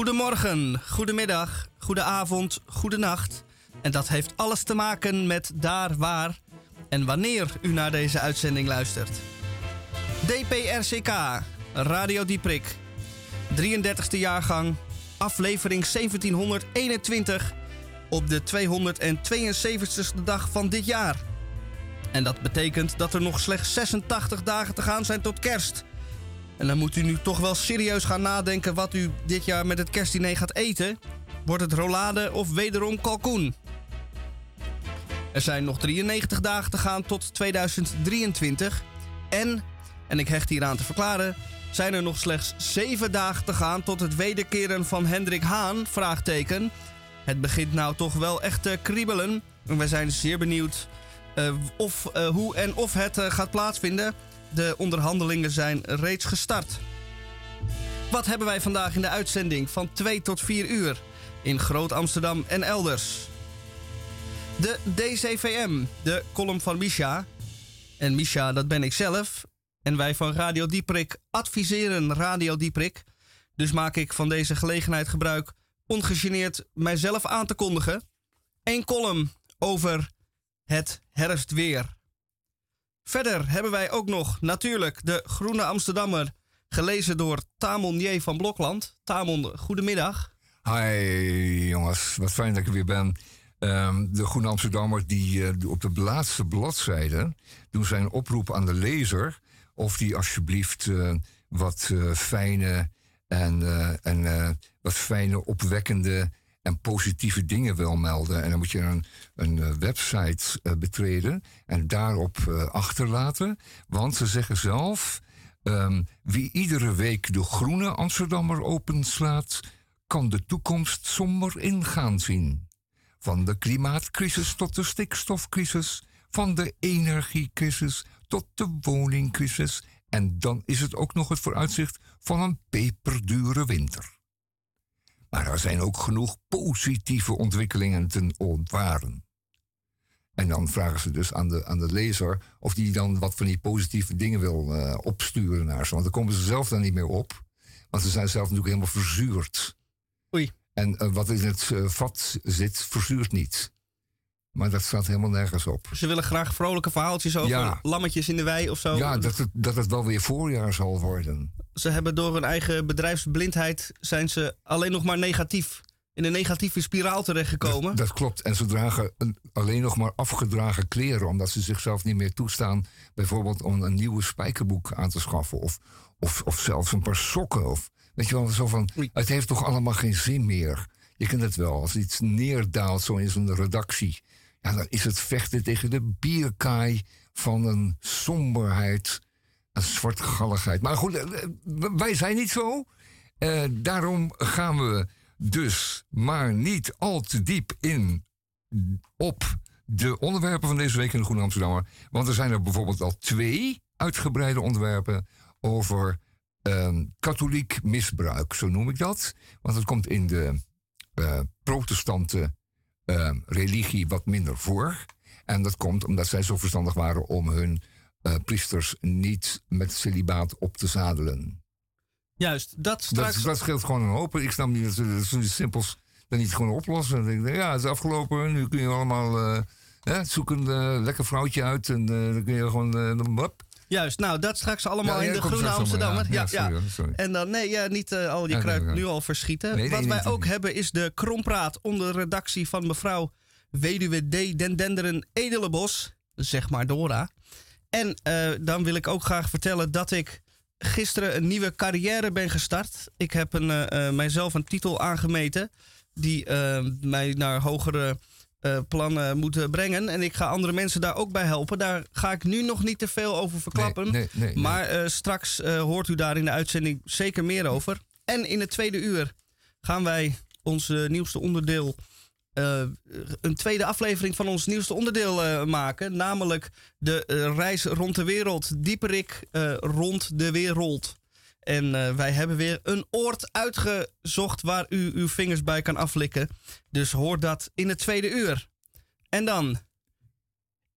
Goedemorgen, goedemiddag, goedenavond, goedenacht. En dat heeft alles te maken met daar, waar en wanneer u naar deze uitzending luistert. DPRCK, Radio Dieprik, 33e jaargang, aflevering 1721 op de 272e dag van dit jaar. En dat betekent dat er nog slechts 86 dagen te gaan zijn tot kerst. En dan moet u nu toch wel serieus gaan nadenken wat u dit jaar met het kerstdiner gaat eten. Wordt het rollade of wederom kalkoen? Er zijn nog 93 dagen te gaan tot 2023. En, en ik hecht hier aan te verklaren, zijn er nog slechts 7 dagen te gaan tot het wederkeren van Hendrik Haan? Vraagteken. Het begint nou toch wel echt te kriebelen. En wij zijn zeer benieuwd uh, of, uh, hoe en of het uh, gaat plaatsvinden. De onderhandelingen zijn reeds gestart. Wat hebben wij vandaag in de uitzending van 2 tot 4 uur in Groot Amsterdam en elders? De DCVM, de column van Misha. En Misha, dat ben ik zelf. En wij van Radio Dieprik adviseren Radio Dieprik. Dus maak ik van deze gelegenheid gebruik ongegeneerd mijzelf aan te kondigen. Een column over het herfstweer. Verder hebben wij ook nog natuurlijk de Groene Amsterdammer, gelezen door Tamon J. van Blokland. Tamon, goedemiddag. Hi jongens, wat fijn dat ik er weer ben. Um, de Groene Amsterdammer die uh, op de laatste bladzijde doen zijn oproep aan de lezer of die alsjeblieft uh, wat uh, fijne en, en wat fijne, opwekkende en positieve dingen wil melden. En dan moet je een, een website betreden en daarop achterlaten. Want ze zeggen zelf: um, wie iedere week de Groene Amsterdammer openslaat, kan de toekomst somber ingaan zien. Van de klimaatcrisis tot de stikstofcrisis, van de energiecrisis tot de woningcrisis. En dan is het ook nog het vooruitzicht van een peperdure winter. Maar er zijn ook genoeg positieve ontwikkelingen te ontwaren. En dan vragen ze dus aan de, aan de lezer of die dan wat van die positieve dingen wil uh, opsturen naar ze. Want dan komen ze zelf dan niet meer op. Want ze zijn zelf natuurlijk helemaal verzuurd. Oei. En uh, wat in het uh, vat zit, verzuurt niet. Maar dat staat helemaal nergens op. Ze willen graag vrolijke verhaaltjes over ja. lammetjes in de wei of zo. Ja, dat het, dat het wel weer voorjaar zal worden. Ze hebben door hun eigen bedrijfsblindheid zijn ze alleen nog maar negatief. In een negatieve spiraal terechtgekomen. Dat, dat klopt. En ze dragen een, alleen nog maar afgedragen kleren. Omdat ze zichzelf niet meer toestaan. Bijvoorbeeld om een nieuwe spijkerboek aan te schaffen. Of, of, of zelfs een paar sokken. Of, weet je wel, zo van. Het heeft toch allemaal geen zin meer. Je kent het wel. Als iets neerdaalt zo in zo'n redactie ja, dan is het vechten tegen de bierkaai van een somberheid, een zwartgalligheid. Maar goed, eh, wij zijn niet zo. Uh, daarom gaan we dus maar niet al te diep in op de onderwerpen van deze week in de Groene Amsterdammer. Want er zijn er bijvoorbeeld al twee uitgebreide onderwerpen over uh, katholiek misbruik, zo noem ik dat. Want het komt in de uh, protestante uh, religie wat minder voor. En dat komt omdat zij zo verstandig waren om hun uh, priesters niet met celibaat op te zadelen. Juist, dat straks... Dat, dat scheelt gewoon een hoop. Ik snap niet dat ze zoiets simpels dan niet gewoon oplossen. Dan denk ik, ja, het is afgelopen. Nu kun je allemaal uh, hè, zoeken een lekker vrouwtje uit. En dan kun je gewoon... Juist, nou dat straks allemaal ja, in de Groene Amsterdammer. Ja, ja, ja, sorry, En dan, nee, ja, niet uh, al je kruid nu al verschieten. Nee, Wat wij ook hebben is de Krompraat onder redactie van mevrouw Weduwe D. Den Denderen Edelenbos. Zeg maar Dora. En uh, dan wil ik ook graag vertellen dat ik gisteren een nieuwe carrière ben gestart. Ik heb een, uh, mijzelf een titel aangemeten die mij naar hogere uh, plannen moeten brengen. En ik ga andere mensen daar ook bij helpen. Daar ga ik nu nog niet te veel over verklappen. Nee, nee, nee, maar uh, straks uh, hoort u daar in de uitzending zeker meer over. En in het tweede uur gaan wij ons nieuwste onderdeel. een tweede aflevering van ons nieuwste onderdeel maken. Namelijk de reis rond de wereld. Dieperik rond de wereld. En uh, wij hebben weer een oord uitgezocht waar u uw vingers bij kan aflikken. Dus hoor dat in het tweede uur. En dan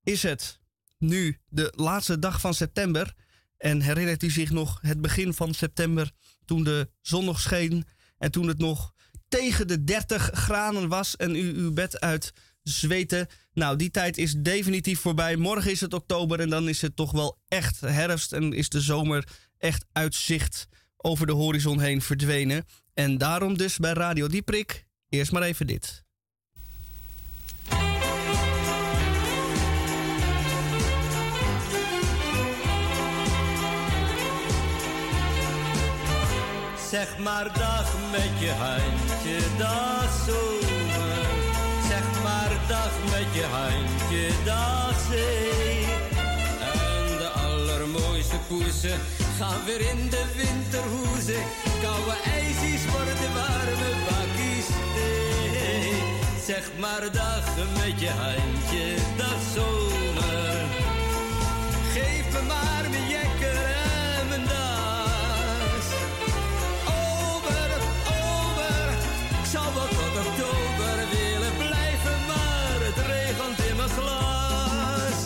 is het nu de laatste dag van september. En herinnert u zich nog het begin van september toen de zon nog scheen en toen het nog tegen de 30 graden was en u uw bed uit zweten. Nou, die tijd is definitief voorbij. Morgen is het oktober en dan is het toch wel echt herfst en is de zomer echt uitzicht over de horizon heen verdwenen. En daarom dus bij Radio Dieprik eerst maar even dit. Zeg maar dag met je handje, dag zomer. Zeg maar dag met je handje, dag. De allermooiste poesen gaan weer in de winterhoezen. Koude ijsjes worden warme bakjes thee. Zeg maar dag met je handje, dag zomer. Geef me maar mijn jekker en mijn das. Over, over, ik zou wel tot oktober willen blijven, maar het regent in mijn glas.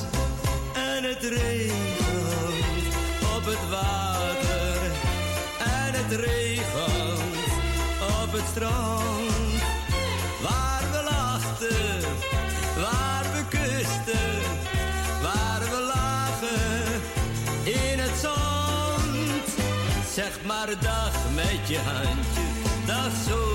En het regent het op het strand. Waar we lachten, waar we kusten, waar we lagen in het zand. Zeg maar dag met je handje, dag zomer.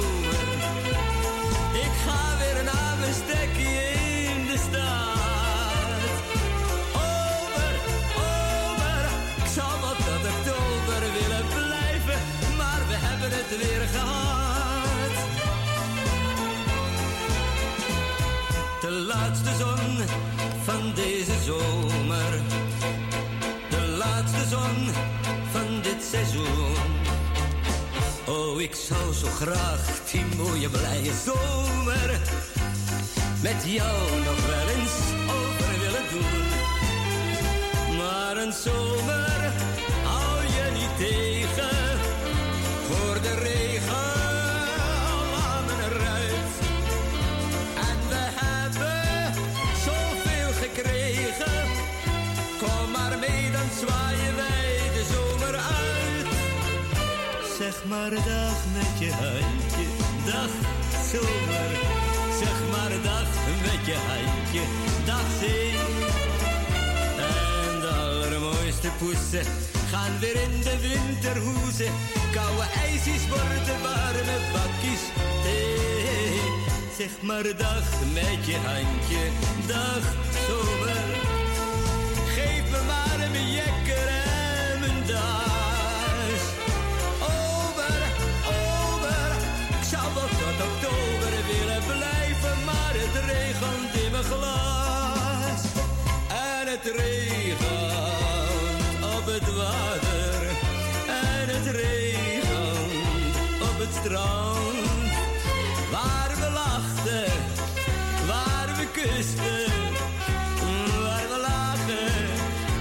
Het weer gehad. De laatste zon van deze zomer. De laatste zon van dit seizoen. Oh, ik zou zo graag die mooie blije zomer met jou nog wel eens over willen doen. Maar een zomer hou je niet tegen regen aan mijn ruit. En we hebben zoveel gekregen. Kom maar mee, dan zwaaien wij de zomer uit. Zeg maar dag met je handje, dag zomer. Zeg maar dag met je handje, dag zee. En de allermooiste poesen gaan weer in de winterhoezen. Koude ijsjes worden warme bakjes. Zeg maar dag met je handje, dag zomer. Geef me maar mijn jekker en mijn das. Over, over, ik zou wel tot oktober willen blijven, maar het regent in mijn glas. En het regent strand. Waar we lachten, waar we kusten, waar we lagen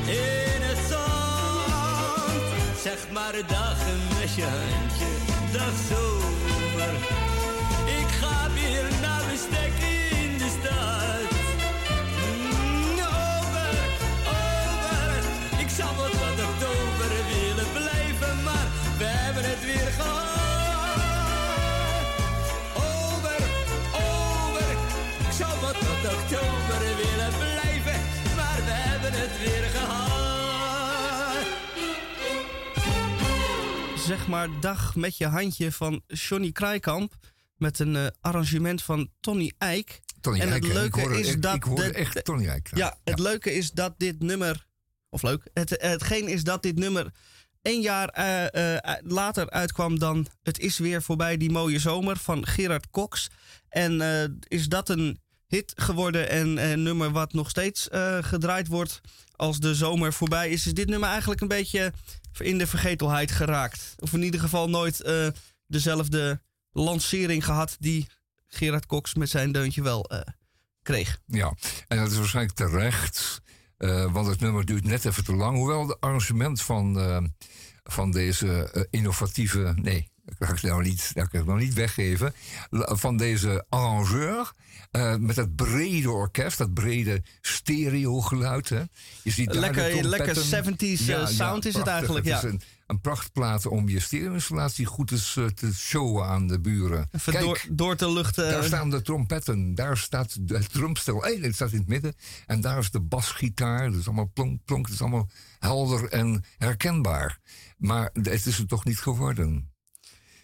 in het zand. Zeg maar dag met je handje, dag zomer. Ik ga weer naar mijn stek Zeg maar dag met je handje van Johnny Krijkamp. Met een eh, arrangement van Tony Eijk. Tony en het leuke hoorde, is ik, dat. ik de- echt Tony Eijk. ja, het leuke is dat dit nummer. Of leuk. Het, hetgeen is dat dit nummer één jaar eh, eh, later uitkwam dan Het is weer voorbij die mooie zomer van Gerard Cox. En is dat een hit geworden en een nummer wat nog steeds gedraaid wordt als de zomer voorbij is, is dit nummer eigenlijk een beetje in de vergetelheid geraakt. Of in ieder geval nooit eh, dezelfde lancering gehad die Gerard Cox met zijn deuntje wel eh, kreeg. Ja, en dat is waarschijnlijk terecht. eh, want het nummer duurt net even te lang. Hoewel het arrangement van, van deze innovatieve, nee, dat kan ik nou niet, dat kan ik nog niet weggeven, van deze arrangeur. Uh, met dat brede orkest, dat brede stereogeluid. Hè. Je ziet lekker, lekker 70s ja, sound is het eigenlijk. Ja. Het is een, een prachtplaat om je stereo-installatie goed eens, uh, te showen aan de buren. Kijk, door, door te luchten. Daar staan de trompetten, daar staat het drumstel, hey, het staat in het midden. En daar is de basgitaar, dat is allemaal plonk, plonk, het is allemaal helder en herkenbaar. Maar het is het toch niet geworden.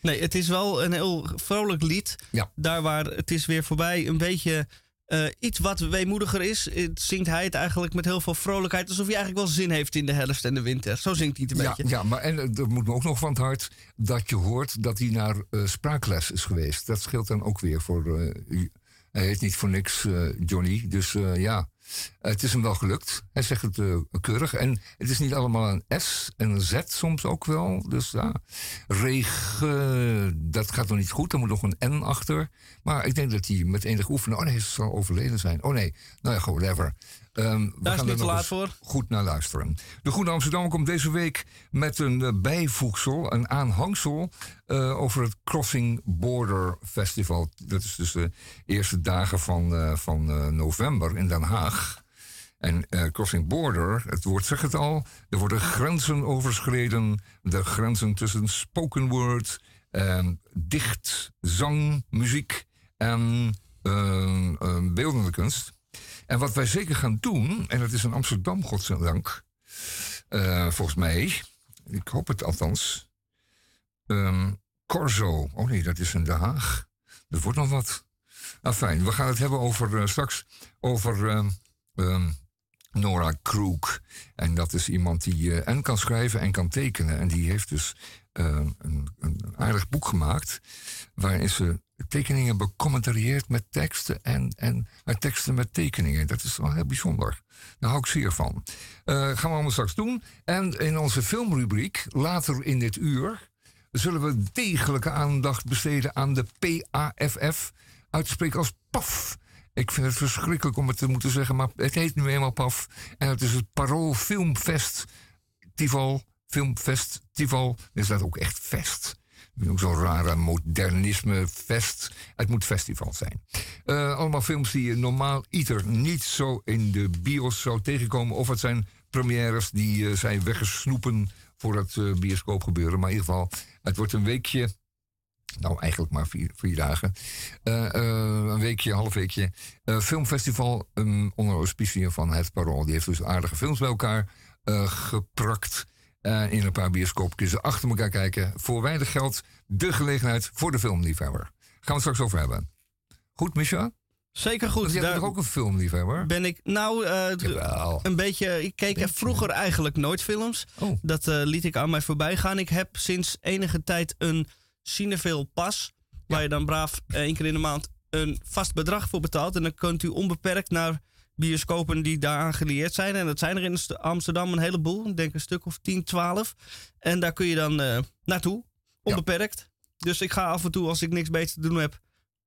Nee, het is wel een heel vrolijk lied. Ja. Daar waar het is weer voorbij een beetje uh, iets wat weemoediger is. Het zingt hij het eigenlijk met heel veel vrolijkheid. Alsof hij eigenlijk wel zin heeft in de herfst en de winter. Zo zingt hij het een ja, beetje. Ja, maar en er moet me ook nog van het hart dat je hoort dat hij naar uh, spraakles is geweest. Dat scheelt dan ook weer voor. Uh, hij heet niet voor niks Johnny. Dus ja. Het is hem wel gelukt. Hij zegt het uh, keurig. En het is niet allemaal een S en een Z soms ook wel. Dus ja, regen, dat gaat nog niet goed. Er moet nog een N achter. Maar ik denk dat hij met enig oefenen... Oh nee, ze zal overleden zijn. Oh nee, nou ja, whatever. Um, we Daar gaan is niet te laat voor. Goed naar luisteren. De Goede Amsterdam komt deze week met een uh, bijvoegsel, een aanhangsel uh, over het Crossing Border Festival. Dat is dus de eerste dagen van, uh, van november in Den Haag. En Crossing Border, het woord zegt het al, er worden grenzen overschreden. De grenzen tussen spoken word, dicht, zang, muziek en beeldende kunst. En wat wij zeker gaan doen, en dat is in Amsterdam, godzijdank, uh, volgens mij, ik hoop het althans, um, Corso. Oh nee, dat is in Den Haag. Er wordt nog wat. Nou fijn, we gaan het hebben over uh, straks over um, um, Nora Krook. En dat is iemand die uh, en kan schrijven en kan tekenen. En die heeft dus een, een, aardig boek gemaakt. Waarin ze tekeningen becommentarieerd met teksten en, en teksten met tekeningen. Dat is wel heel bijzonder. Daar hou ik zeer van. Uh, gaan we allemaal straks doen. En in onze filmrubriek, later in dit uur, zullen we degelijke aandacht besteden aan de PAFF. Uitspreken als PAF. Ik vind het verschrikkelijk om het te moeten zeggen, maar het heet nu eenmaal PAF. En het is het Parool Filmfest Tival. Filmfestival. Is dat ook echt fest? Ook zo'n rare modernisme-fest. Het moet festival zijn. Uh, allemaal films die je normaal ieder niet zo in de bios zou tegenkomen. Of het zijn premières die uh, zijn weggesnoepen voor het uh, bioscoopgebeuren. Maar in ieder geval, het wordt een weekje. Nou, eigenlijk maar vier, dagen. een weekje, half weekje. filmfestival um, onder auspiciën van het Parool. Die heeft dus aardige films bij elkaar geprakt. Uh, in een paar bioscoopjes achter elkaar kijken. Voor weinig geld de gelegenheid voor de filmliefhebber. Gaan we het straks over hebben. Goed, Misha? Zeker goed. Bent toch ook een filmliefhebber? Ben ik. Nou, uh, een beetje. Ik keek beetje. vroeger eigenlijk nooit films. Oh. Dat uh, liet ik aan mij voorbij gaan. Ik heb sinds enige tijd een Cineveel pas. Ja. Waar je dan braaf één keer in de maand een vast bedrag voor betaalt. En dan kunt u onbeperkt naar bioscopen die daaraan gelieerd zijn. En dat zijn er in Amsterdam een heleboel. Ik denk een stuk of 10, 12. En daar kun je dan uh, naartoe, onbeperkt. Dus ik ga af en toe als ik niks beter te doen heb.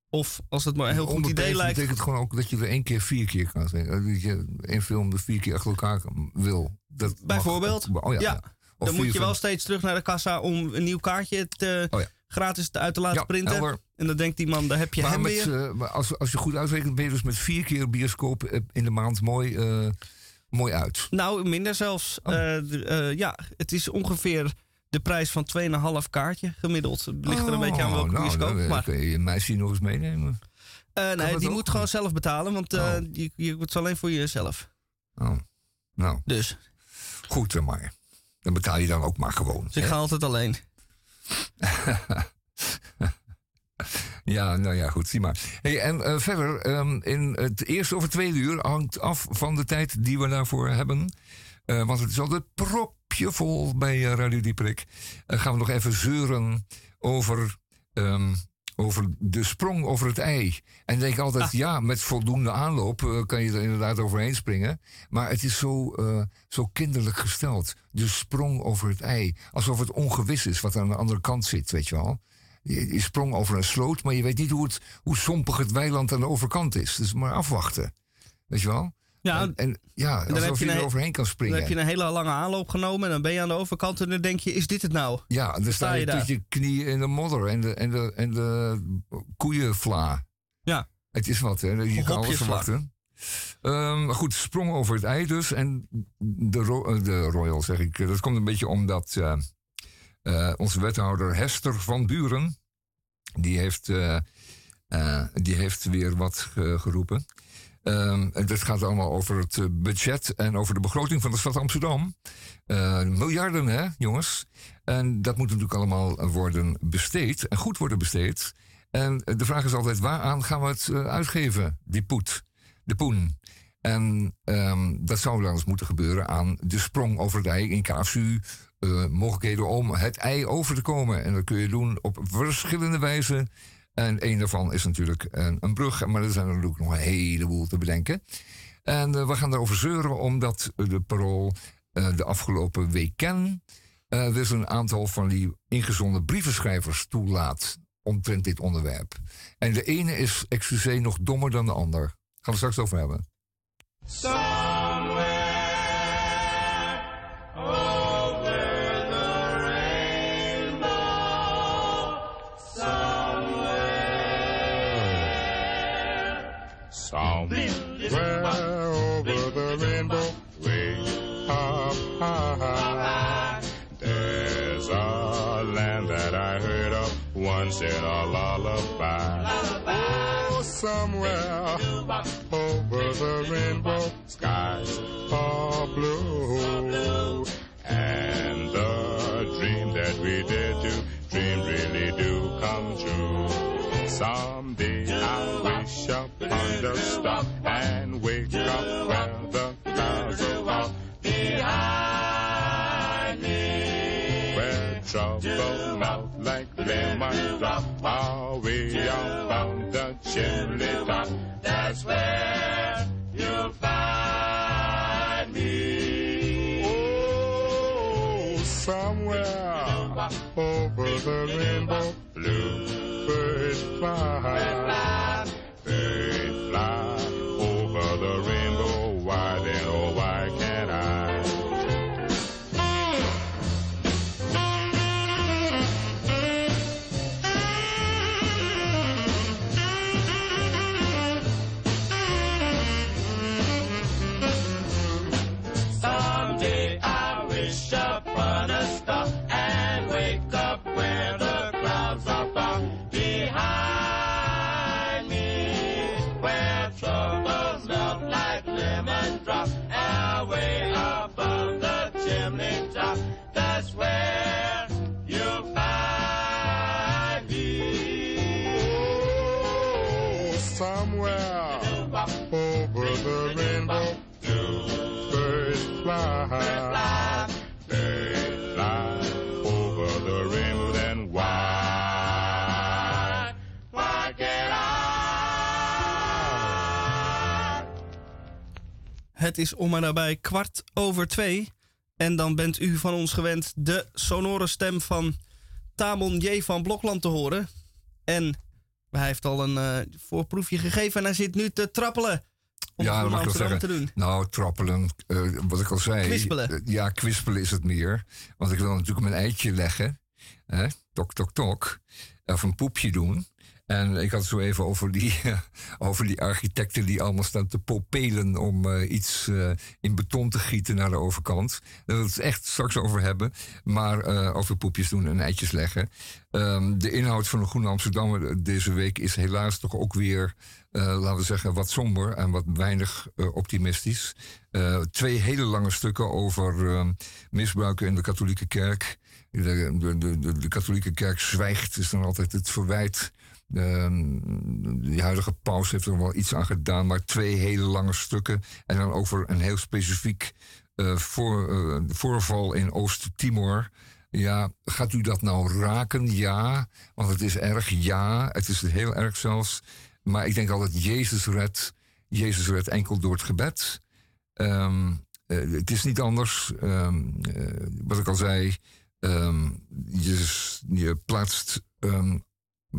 Of als het maar een heel goed idee lijkt. Betekent gewoon ook dat je er één keer vier keer kan zien. Dat je één film er vier keer achter elkaar wil. Dat Bijvoorbeeld. oh ja, ja. Dan moet je wel steeds terug naar de kassa om een nieuw kaartje te, oh gratis uit te laten printen. En dan denkt die man, daar heb je maar hem met, weer. Uh, maar als, als je goed uitrekent, ben je dus met vier keer bioscoop eh, in de maand mooi, uh, mooi uit. Nou, minder zelfs. Oh. Uh, ja, het is ongeveer de prijs van 2,5 kaartje gemiddeld. Ligt er een beetje aan welke oh, nou, bioscoop. Dan, maar kun je meisje nog eens meenemen. nee, die moet gewoon zelf betalen, want oh. je, je, het is alleen voor jezelf. Oh, nou. Dus. Goed maar. Dan betaal je dan ook maar gewoon. Dus ik ga altijd alleen. Ja, nou ja, goed, zie maar. Hey, en uh, verder, um, in het eerste of het tweede uur hangt af van de tijd die we daarvoor hebben. Uh, want het is altijd propje vol bij uh, Radio Dieprik. gaan we nog even zeuren over, um, over de sprong over het ei. En denk altijd, ah. ja, met voldoende aanloop kan je er inderdaad overheen springen. Maar het is zo, zo kinderlijk gesteld. De sprong over het ei. Alsof het ongewis is wat aan de andere kant zit, weet je wel. Je, sprong over een sloot, maar je weet niet hoe, het, hoe sompig het weiland aan de overkant is. Dus maar afwachten. Weet je wel? Ja, En, en ja, dan heb je je er een- overheen kan dan springen. heb je een hele lange aanloop genomen en dan ben je aan de overkant en dan denk je, is dit het nou? Ja, dan sta sta je je daar. je knieën in de modder en de, en de, en de koeienvla. Ja. Het is wat, hè? Je kan alles verwachten. Maar goed, sprong over het ei dus. En de, ro- eh, de Royal, zeg ik. Dat komt een beetje omdat eh, eh, onze wethouder Hester van Buren... die heeft, die heeft weer wat ge- geroepen. Ehm, en dit gaat allemaal over het eh, budget en over de begroting van de stad Amsterdam. Eh, miljarden, hè, jongens? En dat moet natuurlijk allemaal worden besteed en goed worden besteed. En eh, de vraag is altijd, waaraan gaan we het uitgeven, die poet, de poen? En ehm, dat zou wel eens moeten gebeuren aan de sprong over het ei in KFU. mogelijkheden om het ei over te komen. En dat kun je doen op verschillende wijzen. En een daarvan is natuurlijk een, een brug. Maar er zijn er natuurlijk nog een heleboel te bedenken. En eh, we gaan daarover zeuren omdat de parool eh, de afgelopen weken eh weer een aantal van die ingezonden brievenschrijvers toelaat omtrent dit onderwerp. En de ene is, excuseer, nog dommer dan de ander. Gaan we straks over hebben. Somewhere over the rainbow, way up high, there's a land that I heard of once in a lullaby. Oh, somewhere over the rainbow, skies are blue, and the dream that we did do, dream really do come true. Someday the star and wake up where the clouds are behind me. Where trouble melt like lemon drop away up on the chimney top. That's where you'll find me. Oh, somewhere over the rainbow, blue birds fly. Bye. Het is om en nabij kwart over twee. En dan bent u van ons gewend de sonore stem van Tamon J. van Blokland te horen. En hij heeft al een eh, voorproefje gegeven en hij zit nu te trappelen. Om Ja, mag ik Amsterdam te zeggen. doen. Nou, trappelen, eh, wat ik al zei. Kwispelen. eh, ja, kwispelen is het meer. Want ik wil natuurlijk mijn eitje leggen. Hè? Tok, tok, tok. Of een poepje doen. En ik had het zo even over die, over die architecten die allemaal staan te popelen om eh, iets eh, in beton te gieten naar de overkant. Daar wil ik het echt straks over hebben. Maar eh, over poepjes doen en eitjes leggen. Ehm, de inhoud van de Groene Amsterdam deze week is helaas toch ook weer, laten we zeggen, wat somber en wat weinig optimistisch. Twee hele lange stukken over ehm, misbruiken in de katholieke kerk. De, de katholieke kerk zwijgt, is dan altijd het verwijt. Ehm, de huidige paus heeft er wel iets aan gedaan, maar twee hele lange stukken. En dan over een heel specifiek eh, voor, eh, voorval in Oost-Timor. Ja, gaat u dat nou raken? Ja, want het is erg. Ja, het is heel erg zelfs. Maar ik denk altijd, Jezus redt. Jezus redt enkel door het gebed. Ehm, eh, het is niet anders. Ehm, eh, wat ik al zei, je, je plaatst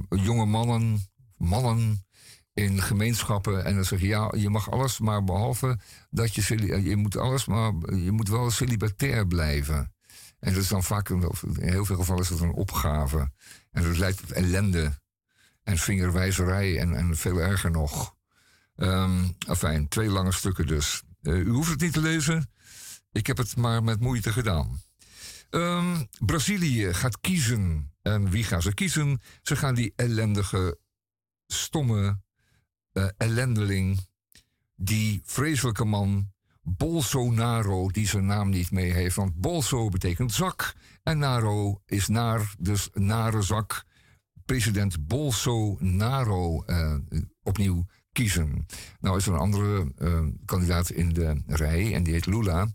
jonge mannen, mannen in gemeenschappen. En dan zeg je, ja, je mag alles, maar behalve dat je, celi- je moet alles, maar je moet wel celibatair blijven. En dat is dan vaak, in heel veel gevallen is een opgave. En dat leidt tot ellende en vingerwijzerij en, en veel erger nog. Ehm afijn, twee lange stukken dus. Eh, u hoeft het niet te lezen. Ik heb het maar met moeite gedaan. Ehm, Brazilië gaat kiezen. En wie gaan ze kiezen? Ze gaan die ellendige, stomme eh, ellendeling, die vreselijke man, Bolsonaro, die zijn naam niet mee heeft. Want Bolso betekent zak en Naro is naar, dus nare zak. President Bolsonaro eh, opnieuw Nou is er een andere eh, kandidaat in de rij en die heet Lula.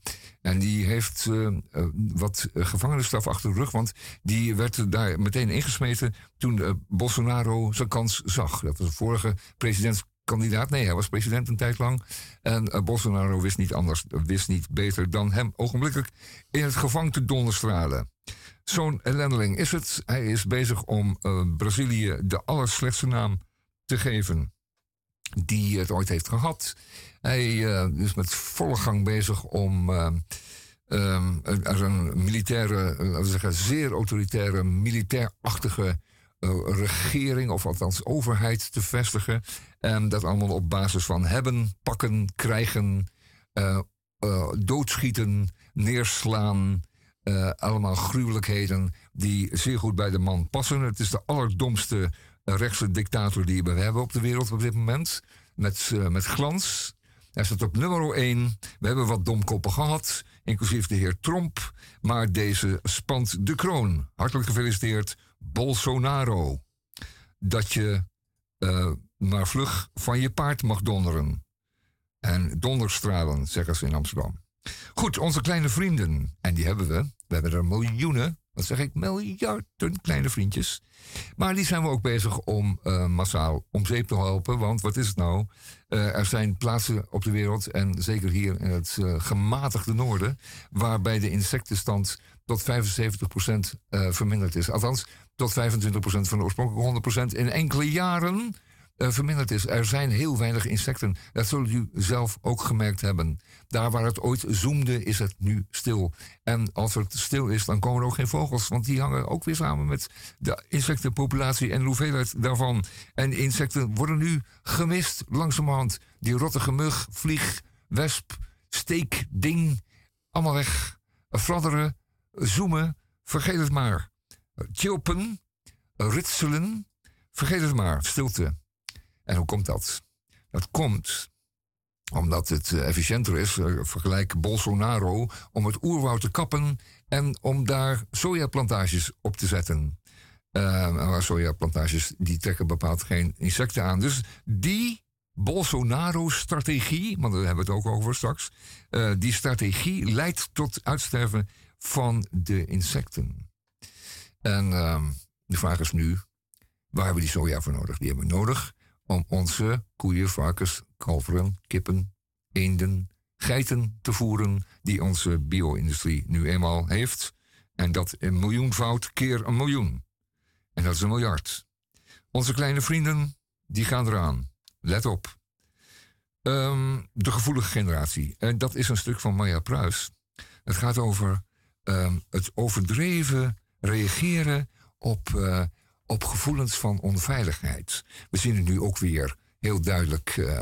En die heeft eh, eh, wat gevangenisstraf achter de rug, want die werd daar meteen ingesmeten toen eh, Bolsonaro zijn kans zag. Dat was de vorige presidentskandidaat. Nee, hij was president een tijd lang. En Bolsonaro wist niet anders, wist niet beter dan hem ogenblikkelijk in het gevangen te donderstralen. Zo'n ellendeling is het. Hij is bezig om Brazilië de allerslechtste naam te geven die het ooit heeft gehad. Hij eh, is met volle gang bezig om er een militaire, eh, laten we zeggen, zeer autoritaire, militairachtige regering, of althans overheid, te vestigen. En dat allemaal op basis van hebben, pakken, krijgen, doodschieten, neerslaan. allemaal gruwelijkheden die zeer goed bij de man passen. Het is de allerdomste eh, rechtse dictator die we hebben op de wereld op dit moment. Met, eh, met glans. Hij staat op nummer 1. We hebben wat domkoppen gehad, inclusief de heer Trump. Maar deze spant de kroon. Hartelijk gefeliciteerd, Bolsonaro. Dat je eh, maar vlug van je paard mag donderen. En donderstralen, zeggen ze in Amsterdam. Goed, onze kleine vrienden. En die hebben we. We hebben er miljoenen. Wat zeg ik? Miljarden kleine vriendjes. Maar die zijn we ook bezig om eh, massaal om zeep te helpen. Want wat is het nou? Eh, er zijn plaatsen op de wereld, en zeker hier in het eh, gematigde noorden, waarbij de insectenstand tot 75% eh, verminderd is. Althans, tot 25% van de oorspronkelijke 100% in enkele jaren eh, verminderd is. Er zijn heel weinig insecten. Dat zult u zelf ook gemerkt hebben. Daar waar het ooit zoomde, is het nu stil. En als het stil is, dan komen er ook geen vogels. Want die hangen ook weer samen met de insectenpopulatie en de hoeveelheid daarvan. En insecten worden nu gemist langzamerhand. Die rottige mug, vlieg, wesp, steek, ding. Allemaal weg. Fladderen, zoomen, vergeet het maar. Chilpen, ritselen, vergeet het maar. Stilte. En hoe komt dat? Dat komt omdat het eh, efficiënter is, eh, vergelijk Bolsonaro, om het oerwoud te kappen en om daar sojaplantages op te zetten. Maar sojaplantages die trekken bepaald geen insecten aan. Dus die Bolsonaro-strategie, want daar hebben we het ook over straks, eh, die strategie leidt tot uitsterven van de insecten. En ehm, de vraag is nu, waar hebben we die soja voor nodig? Die hebben we nodig om onze koeien, varkens, kalveren, kippen, eenden, geiten te voeren die onze bio-industrie nu eenmaal heeft. En dat een miljoenvoud keer een miljoen. En dat is een miljard. Onze kleine vrienden, die gaan eraan. Let op. Ehm, de gevoelige generatie. En dat is een stuk van Maya Pruis. Het gaat over ehm, het overdreven reageren op, eh, op gevoelens van onveiligheid. We zien het nu ook weer heel duidelijk, eh,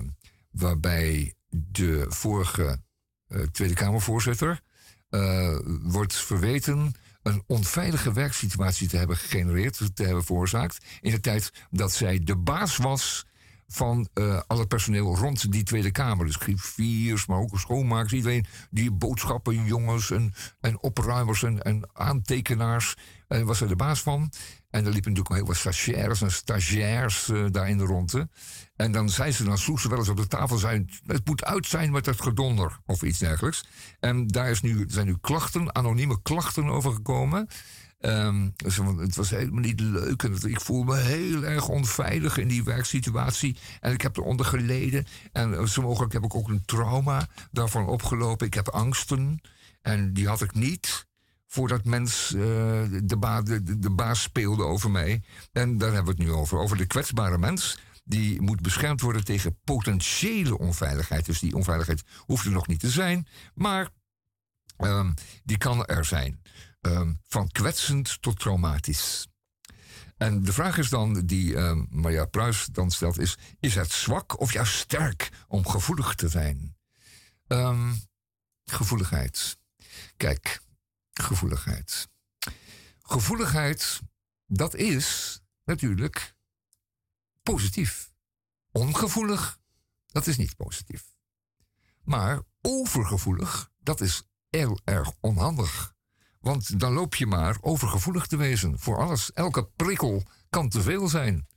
waarbij de vorige eh, Tweede Kamervoorzitter eh, wordt verweten een onveilige werksituatie te hebben gegenereerd, te hebben veroorzaakt. in de tijd dat zij de baas was van eh al het personeel rond die Tweede Kamer. Dus griffiers, maar ook schoonmakers. Iedereen die boodschappen, jongens en, en opruimers en, en aantekenaars. was er de baas van. En er liepen natuurlijk ook heel wat stagiaires en stagiairs eh, daar in de ronde. En dan zei ze, dan sloeg ze wel eens op de tafel, zei, het moet uit zijn met het gedonder of iets dergelijks. En daar is nu, zijn nu klachten, anonieme klachten over gekomen. Ehm, het was helemaal niet leuk. En ik voel me heel erg onveilig in die werksituatie. En ik heb eronder geleden. En eh, zo mogelijk heb ik ook een trauma daarvan opgelopen. Ik heb angsten. En die had ik niet voordat mens eh, de, de, baas speelde over mij. En daar hebben we het nu over. Over de kwetsbare mens die moet beschermd worden tegen potentiële onveiligheid. Dus die onveiligheid hoeft er nog niet te zijn, maar ehm, die kan er zijn. Ehm, van kwetsend tot traumatisch. En de vraag is dan, die um, Maria Pruis dan stelt, is: is het zwak of juist sterk om gevoelig te zijn? gevoeligheid. Kijk, gevoeligheid. Gevoeligheid, dat is natuurlijk positief. Ongevoelig, dat is niet positief. Maar overgevoelig, dat is heel erg onhandig. Want dan loop je maar overgevoelig te wezen voor alles. Elke prikkel kan te veel zijn.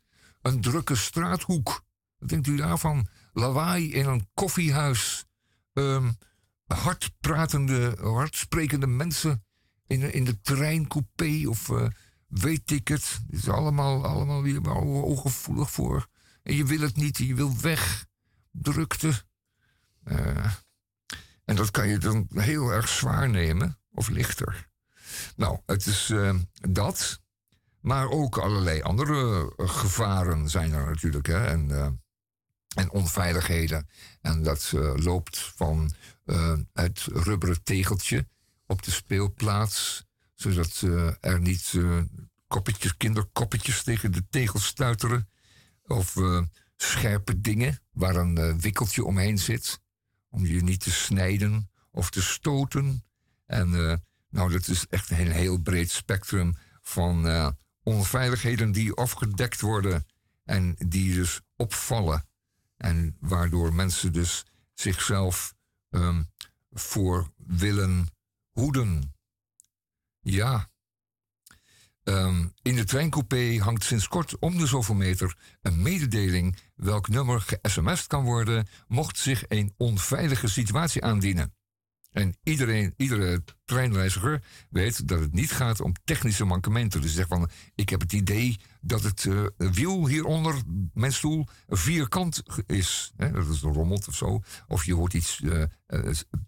Een drukke straathoek. Wat denkt u daarvan? Lawaai in een koffiehuis. Um, hardpratende, hardsprekende mensen in, in de treincoupé of uh, weet ik het. Is allemaal, allemaal weer ongevoelig voor. En je wil het niet, je wil weg. Drukte. Uh, en dat kan je dan heel erg zwaar nemen of lichter. Nou, het is uh, dat. Maar ook allerlei andere gevaren zijn er natuurlijk. Hè? En, en onveiligheden. En dat loopt van het rubberen tegeltje op de speelplaats. Zodat er niet uh, koppetjes, kinderkoppetjes tegen de tegels stuiteren. Of uh, scherpe dingen waar een wikkeltje omheen zit. Om je niet te snijden of te stoten. En nou, dat is echt een heel breed spectrum van onveiligheden die afgedekt worden. En die dus opvallen. En waardoor mensen dus zichzelf um, voor willen hoeden. Ja. Um, in de treincoupé hangt sinds kort om de zoveel meter een mededeling welk nummer ge-sms'd kan worden mocht zich een onveilige situatie aandienen. En iedereen, iedere treinreiziger weet dat het niet gaat om technische mankementen. Dus zeg van, ik heb het idee dat het uh, wiel hieronder mijn stoel vierkant is. Dat is rommelt of zo. Of je hoort iets uh,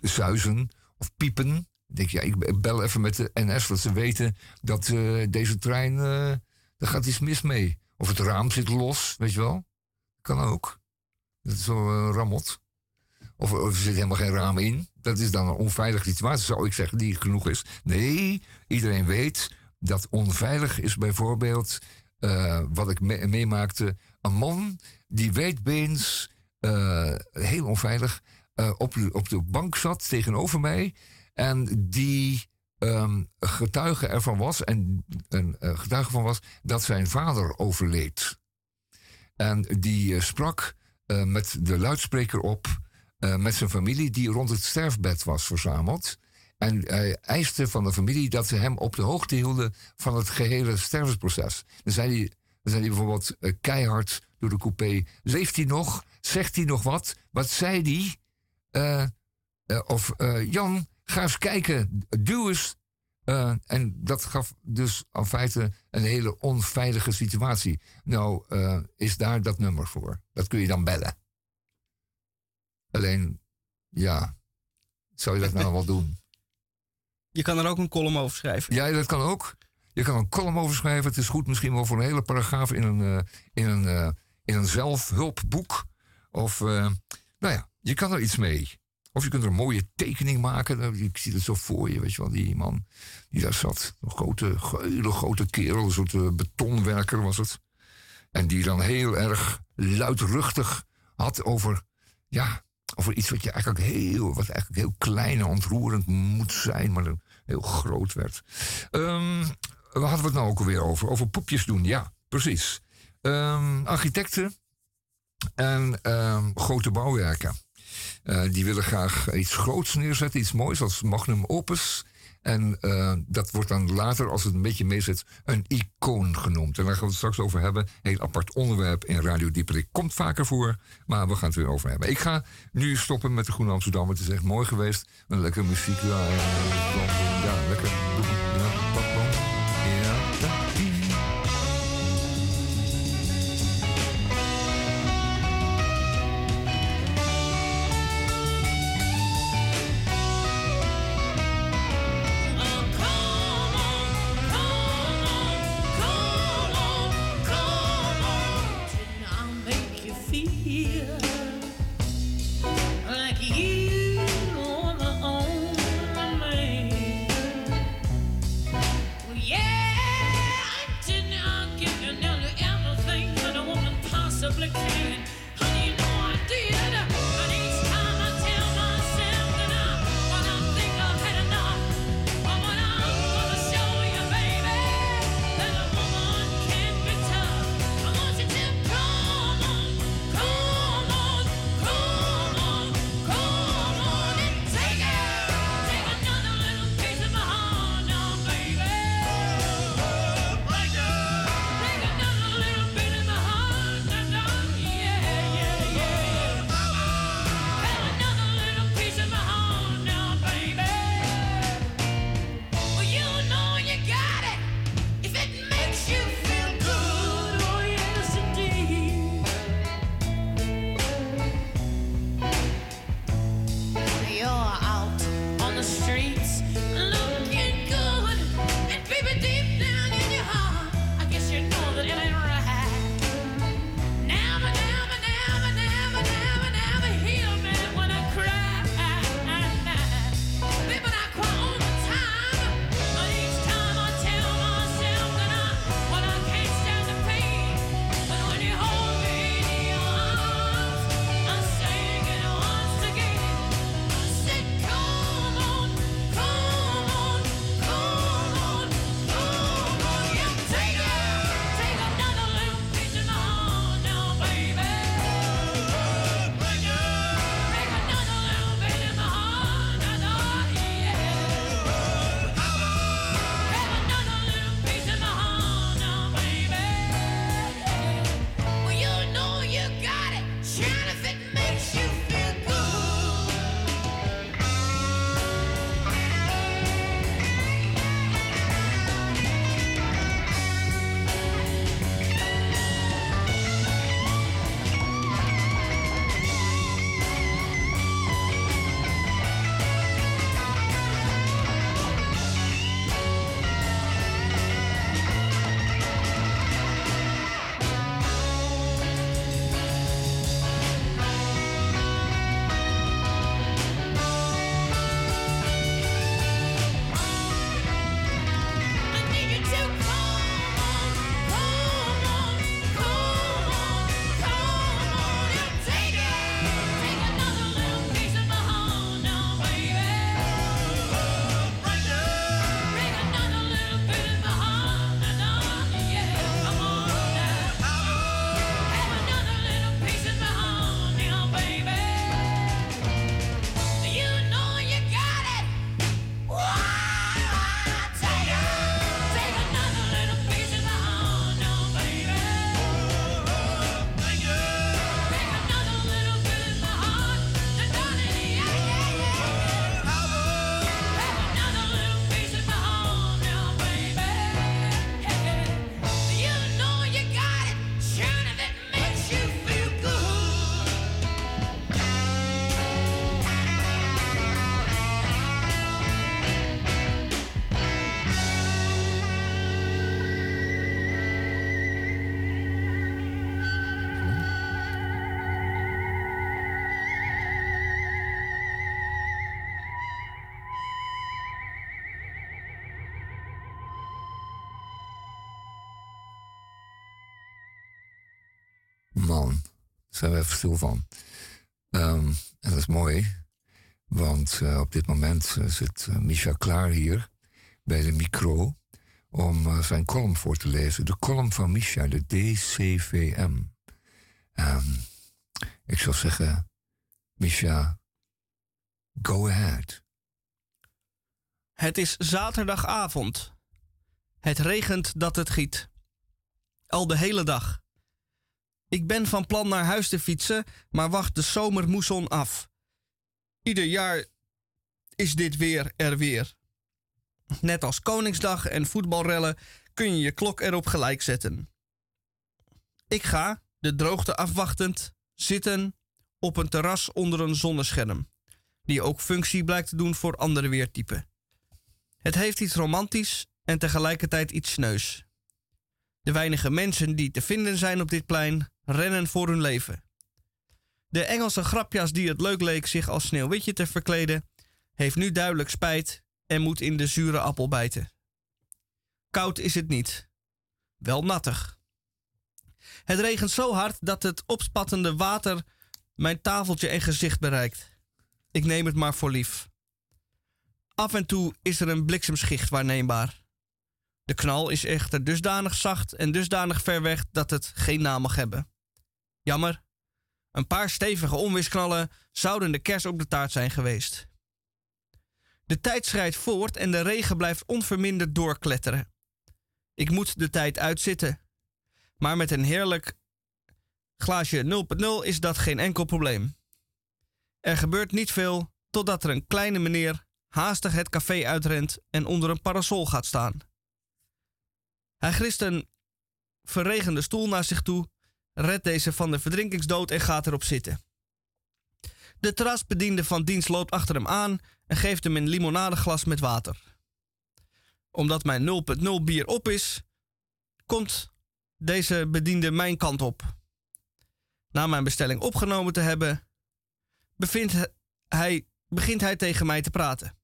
zuizen of piepen denk ja, ik bel even met de NS dat ze weten dat uh, deze trein, uh, daar gaat iets mis mee. Of het raam zit los, weet je wel. Kan ook. Dat is zo uh, rammelt. Of, er zit helemaal geen raam in. Dat is dan een onveilige situatie, zou ik zeggen, die genoeg is. Nee, iedereen weet dat onveilig is bijvoorbeeld, wat ik me meemaakte, een man die wijdbeens, heel onveilig, op, op de bank zat tegenover mij. En die um, getuige ervan was, en een uh, getuige van was, dat zijn vader overleed. En die uh, sprak uh, met de luidspreker op met zijn familie, die rond het sterfbed was verzameld. En hij eiste van de familie dat ze hem op de hoogte hielden van het gehele stervensproces. Dan zei hij, dan zei hij bijvoorbeeld keihard door de coupé: Leeft hij nog? Zegt hij nog wat? Wat zei hij? of Jan, Ga eens kijken, duw eens. Uh, en dat gaf dus in feite een hele onveilige situatie. Nou, uh, is daar dat nummer voor. Dat kun je dan bellen. Alleen, ja, zou je dat nou wel doen? Je kan er ook een column over schrijven. Ja, dat kan ook. Je kan een column over schrijven. Het is goed misschien wel voor een hele paragraaf in een, uh, in een, in een zelfhulpboek. Of, nou ja, je kan er iets mee. Of je kunt er een mooie tekening maken. Ik zie het zo voor je, weet je wel, die man die daar zat. Een grote, hele grote kerel, een soort uh, betonwerker was het. En die dan heel erg luidruchtig had over, ja, over iets wat je eigenlijk heel, wat eigenlijk heel klein en ontroerend moet zijn, maar dan heel groot werd. Um, waar hadden we het nou ook alweer over? Over poepjes doen, ja, precies. Um, architecten en um, grote bouwwerken. Uh, die willen graag iets groots neerzetten, iets moois als magnum opus. En uh, dat wordt dan later, als het een beetje meezit, een icoon genoemd. En daar gaan we het straks over hebben. Een apart onderwerp in Radio Dieperik. Komt vaker voor, maar we gaan het weer over hebben. Ik ga nu stoppen met de Groene Amsterdam. Het is echt mooi geweest. Een lekker muziek. Ja, ja lekker. Zijn we even stil van. Ehm, en dat is mooi, want uh, op dit moment uh, zit uh, Micha klaar hier bij de micro om zijn column voor te lezen. De column van Micha, de DCVM. Um, ik zou zeggen, Micha, go ahead. Het is zaterdagavond. Het regent dat het giet. Al de hele dag. Ik ben van plan naar huis te fietsen, maar wacht de zomermoesson af. Ieder jaar is dit weer er weer. Net als Koningsdag en voetbalrellen kun je je klok erop gelijk zetten. Ik ga, de droogte afwachtend, zitten op een terras onder een zonnescherm, die ook functie blijkt te doen voor andere weertypen. Het heeft iets romantisch en tegelijkertijd iets sneus. De weinige mensen die te vinden zijn op dit plein rennen voor hun leven. De Engelse grapjas die het leuk leek zich als sneeuwwitje te verkleden, heeft nu duidelijk spijt en moet in de zure appel bijten. Koud is het niet, wel nattig. Het regent zo hard dat het opspattende water mijn tafeltje en gezicht bereikt. Ik neem het maar voor lief. Af en toe is er een bliksemschicht waarneembaar. De knal is echter dusdanig zacht en dusdanig ver weg dat het geen naam mag hebben. Jammer. Een paar stevige onweersknallen zouden de kers op de taart zijn geweest. De tijd schrijdt voort en de regen blijft onverminderd doorkletteren. Ik moet de tijd uitzitten. Maar met een heerlijk glaasje 0.0 is dat geen enkel probleem. Er gebeurt niet veel totdat er een kleine meneer haastig het café uitrent en onder een parasol gaat staan. Hij grist een verregende stoel naar zich toe, redt deze van de verdrinkingsdood en gaat erop zitten. De terrasbediende van dienst loopt achter hem aan en geeft hem een limonadeglas met water. Omdat mijn 0.0 bier op is, komt deze bediende mijn kant op. Na mijn bestelling opgenomen te hebben, hij, begint hij tegen mij te praten.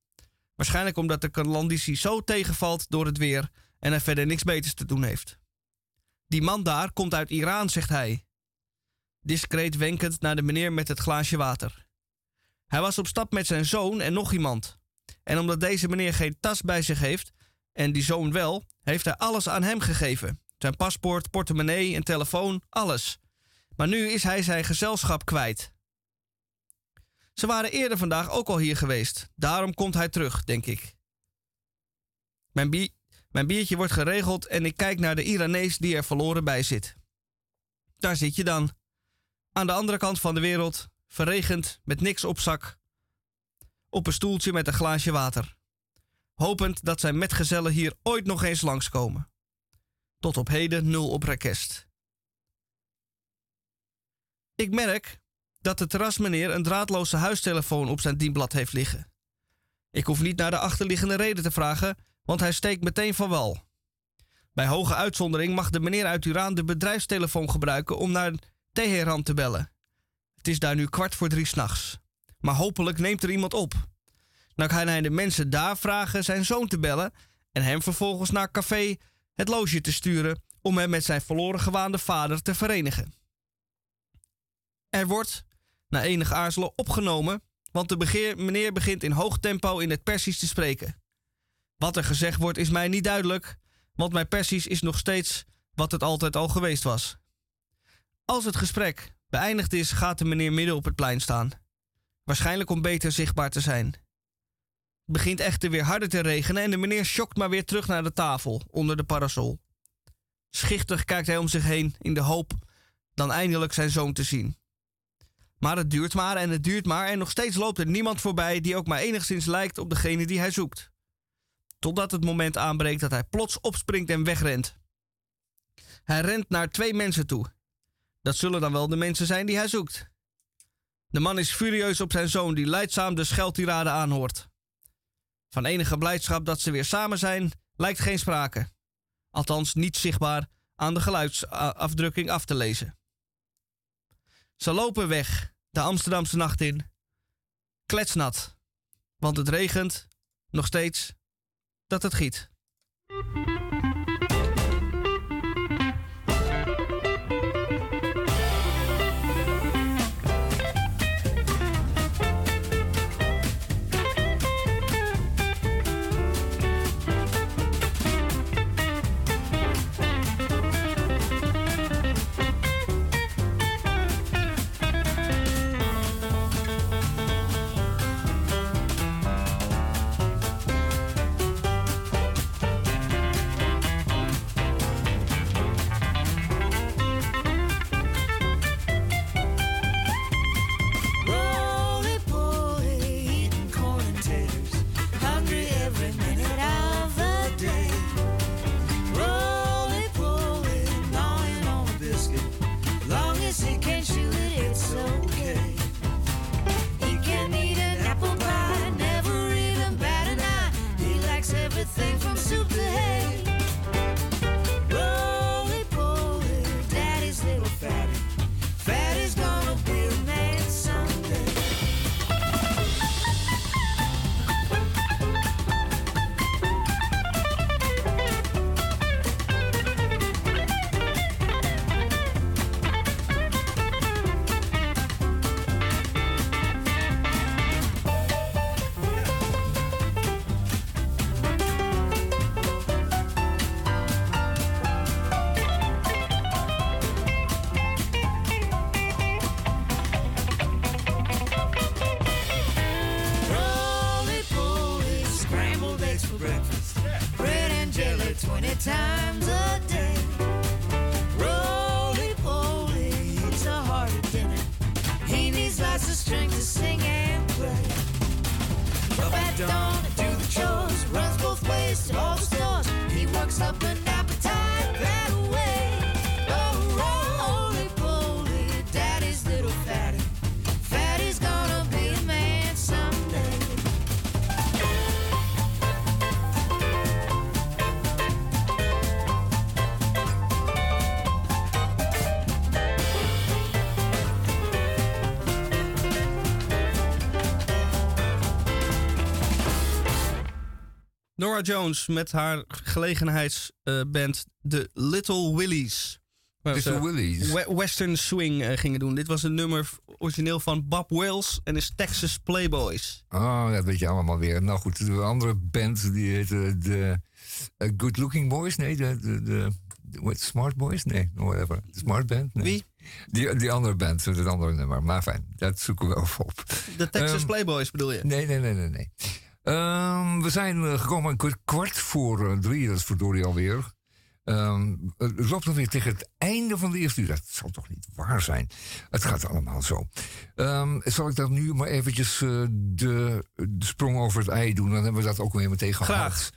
Waarschijnlijk omdat de klanditie zo tegenvalt door het weer en hij verder niks beters te doen heeft. Die man daar komt uit Iran, zegt hij. Discreet wenkend naar de meneer met het glaasje water. Hij was op stap met zijn zoon en nog iemand. En omdat deze meneer geen tas bij zich heeft, en die zoon wel, heeft hij alles aan hem gegeven. Zijn paspoort, portemonnee en telefoon, alles. Maar nu is hij zijn gezelschap kwijt. Ze waren eerder vandaag ook al hier geweest. Daarom komt hij terug, denk ik. Mijn, mijn biertje wordt geregeld en ik kijk naar de Iranees die er verloren bij zit. Daar zit je dan. Aan de andere kant van de wereld, verregend, met niks op zak. Op een stoeltje met een glaasje water. Hopend dat zijn metgezellen hier ooit nog eens langskomen. Tot op heden nul op rekest. Ik merk dat de terrasmeneer een draadloze huistelefoon op zijn dienblad heeft liggen. Ik hoef niet naar de achterliggende reden te vragen, want hij steekt meteen van wal. Bij hoge uitzondering mag de meneer uit Iran de bedrijfstelefoon gebruiken om naar Teheran te bellen. Het is daar nu kwart voor drie s'nachts. Maar hopelijk neemt er iemand op. Dan kan hij de mensen daar vragen zijn zoon te bellen en hem vervolgens naar café het loge te sturen om hem met zijn verloren gewaande vader te verenigen. Er wordt, na enig aarzelen, opgenomen, want de meneer begint in hoog tempo in het Persisch te spreken. Wat er gezegd wordt is mij niet duidelijk, want mijn Persisch is nog steeds wat het altijd al geweest was. Als het gesprek beëindigd is, gaat de meneer midden op het plein staan. Waarschijnlijk om beter zichtbaar te zijn. Het begint echter weer harder te regenen en de meneer schokt maar weer terug naar de tafel onder de parasol. Schichtig kijkt hij om zich heen in de hoop dan eindelijk zijn zoon te zien. Maar het duurt maar en het duurt maar en nog steeds loopt er niemand voorbij die ook maar enigszins lijkt op degene die hij zoekt. Totdat het moment aanbreekt dat hij plots opspringt en wegrent. Hij rent naar twee mensen toe. Dat zullen dan wel de mensen zijn die hij zoekt. De man is furieus op zijn zoon die leidzaam de scheldtirade aanhoort. Van enige blijdschap dat ze weer samen zijn, lijkt geen sprake. Althans niet zichtbaar aan de geluidsafdrukking af te lezen. Ze lopen weg, de Amsterdamse nacht in. Kletsnat, want het regent nog steeds dat het giet. Nora Jones met haar gelegenheidsband de Little Willies. Little ze Willies. we- Western Swing eh, gingen doen. Dit was een nummer origineel van Bob Wills en is Texas Playboys. Oh, dat weet je allemaal weer. Nou goed, de andere band die heette de eh, Good Looking Boys. Nee, de, de, de, de what, Smart Boys? Nee, whatever. De Smart Band? Nee. Wie? Die, die andere band, het andere nummer. Maar fijn, dat zoeken we even op. De Texas Ehm, Playboys bedoel je? Nee, nee, nee, nee. nee. Ehm, we zijn eh, gekomen een kwart- voor eh, drie, dat is verdorie alweer. Ehm het loopt alweer tegen het einde van de eerste uur. Dat zal toch niet waar zijn? Het gaat allemaal zo. Ehm, zal ik dan nu maar eventjes eh, de, de sprong over het ei doen? Dan hebben we dat ook weer meteen gehad. Graag.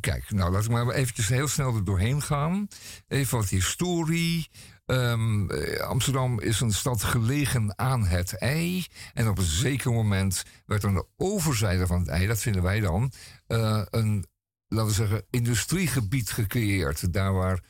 Kijk, nou laat ik maar eventjes heel snel er doorheen gaan. Even wat historie. Ehm, eh, Amsterdam is een stad gelegen aan het ei. En op een zeker moment werd aan de overzijde van het ei, dat vinden wij dan, eh, een, laten we zeggen, industriegebied gecreëerd. Daar, waar,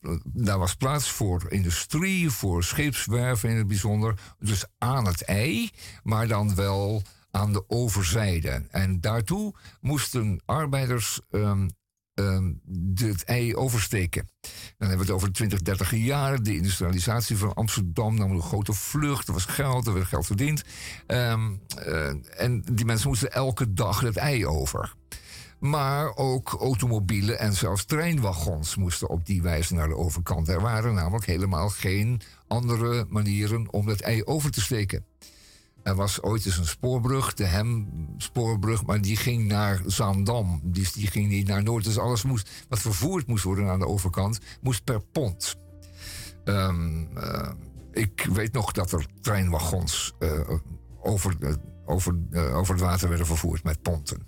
eh, daar was plaats voor industrie, voor scheepswerven in het bijzonder. Dus aan het ei, maar dan wel aan de overzijde. En daartoe moesten arbeiders ehm, ehm, het ei oversteken. Dan hebben we het over de 20, 30 jaren. De industrialisatie van Amsterdam nam een grote vlucht. Er was geld, er werd geld verdiend. Ehm, eh, en die mensen moesten elke dag het ei over. Maar ook automobielen en zelfs treinwagons moesten op die wijze naar de overkant. Er waren namelijk helemaal geen andere manieren om het ei over te steken. Er was ooit eens een spoorbrug, de Hem-spoorbrug, maar die ging naar Zaandam. Dus die ging niet naar Noord. Dus alles moest, wat vervoerd moest worden aan de overkant, moest per pont. Ehm, eh, ik weet nog dat er treinwagons eh, over, eh, over, over het water werden vervoerd met ponten.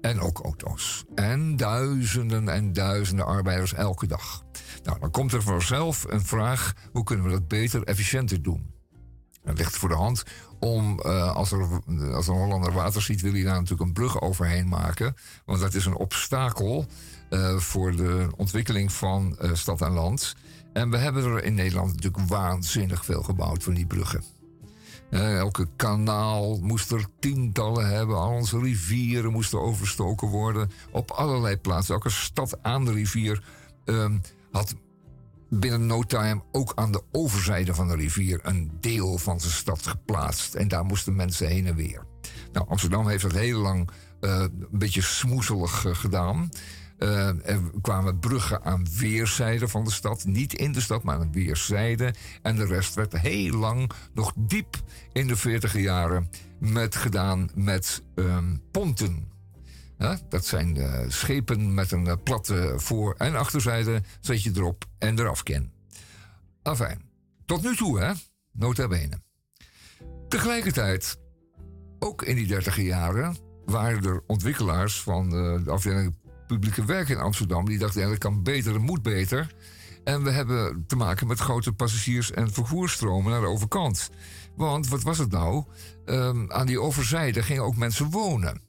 En ook auto's. En duizenden en duizenden arbeiders elke dag. Nou, dan komt er vanzelf een vraag: hoe kunnen we dat beter, efficiënter doen? Het ligt voor de hand om, eh, als, er, een Hollander water ziet, wil hij daar natuurlijk een brug overheen maken. Want dat is een obstakel eh, voor de ontwikkeling van eh, stad en land. En we hebben er in Nederland natuurlijk waanzinnig veel gebouwd van die bruggen. Elke kanaal moest er tientallen hebben. Al onze rivieren moesten overstoken worden. Op allerlei plaatsen. Elke stad aan de rivier ehm, had binnen no time ook aan de overzijde van de rivier een deel van zijn stad geplaatst. En daar moesten mensen heen en weer. Nou, Amsterdam heeft dat heel lang eh, een beetje smoezelig eh, gedaan. Eh, er kwamen bruggen aan weerszijden van de stad. Niet in de stad, maar aan weerszijden. En de rest werd heel lang, nog diep in de 40 jaren, met, gedaan met ehm, ponten. Dat zijn eh, schepen met een eh, platte voor- en achterzijde. Zet je erop en eraf ken. Afijn. Tot nu toe, hè? Nota bene. Tegelijkertijd, ook in die dertiger jaren, waren er ontwikkelaars van eh, de afdeling publieke werk in Amsterdam. die dachten: ja, kan beter, dat moet beter. En we hebben te maken met grote passagiers- en vervoersstromen naar de overkant. Want wat was het nou? Ehm, aan die overzijde gingen ook mensen wonen.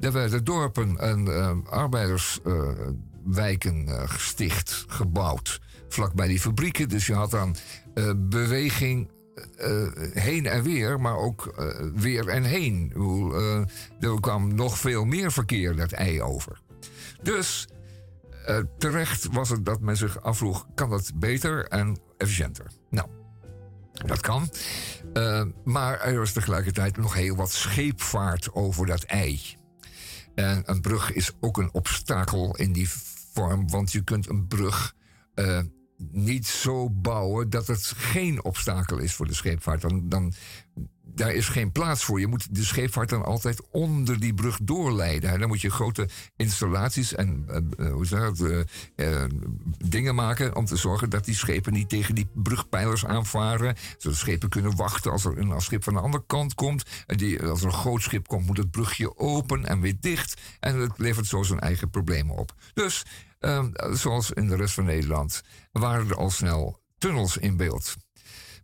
Daar werden dorpen en eh, arbeiderswijken eh, gesticht, gebouwd. Vlakbij die fabrieken. Dus je had dan eh, beweging eh, heen en weer, maar ook eh, weer en heen. Eh, er kwam nog veel meer verkeer dat ei over. Dus eh, terecht was het dat men zich afvroeg: kan dat beter en efficiënter? Nou, dat kan. Eh, maar er was tegelijkertijd nog heel wat scheepvaart over dat ei. En een brug is ook een obstakel in die vorm, want je kunt een brug eh, niet zo bouwen dat het geen obstakel is voor de scheepvaart. Dan, dan, daar is geen plaats voor. Je moet de scheepvaart dan altijd onder die brug doorleiden. En dan moet je grote installaties en eh, eh, hoe zeg het, eh, dingen maken om te zorgen dat die schepen niet tegen die brugpijlers aanvaren. Zodat schepen kunnen wachten als er een schip van de andere kant komt. En die, als er een groot schip komt, moet het brugje open en weer dicht. En het levert zo zijn eigen problemen op. Dus, eh, zoals in de rest van Nederland, waren er al snel tunnels in beeld.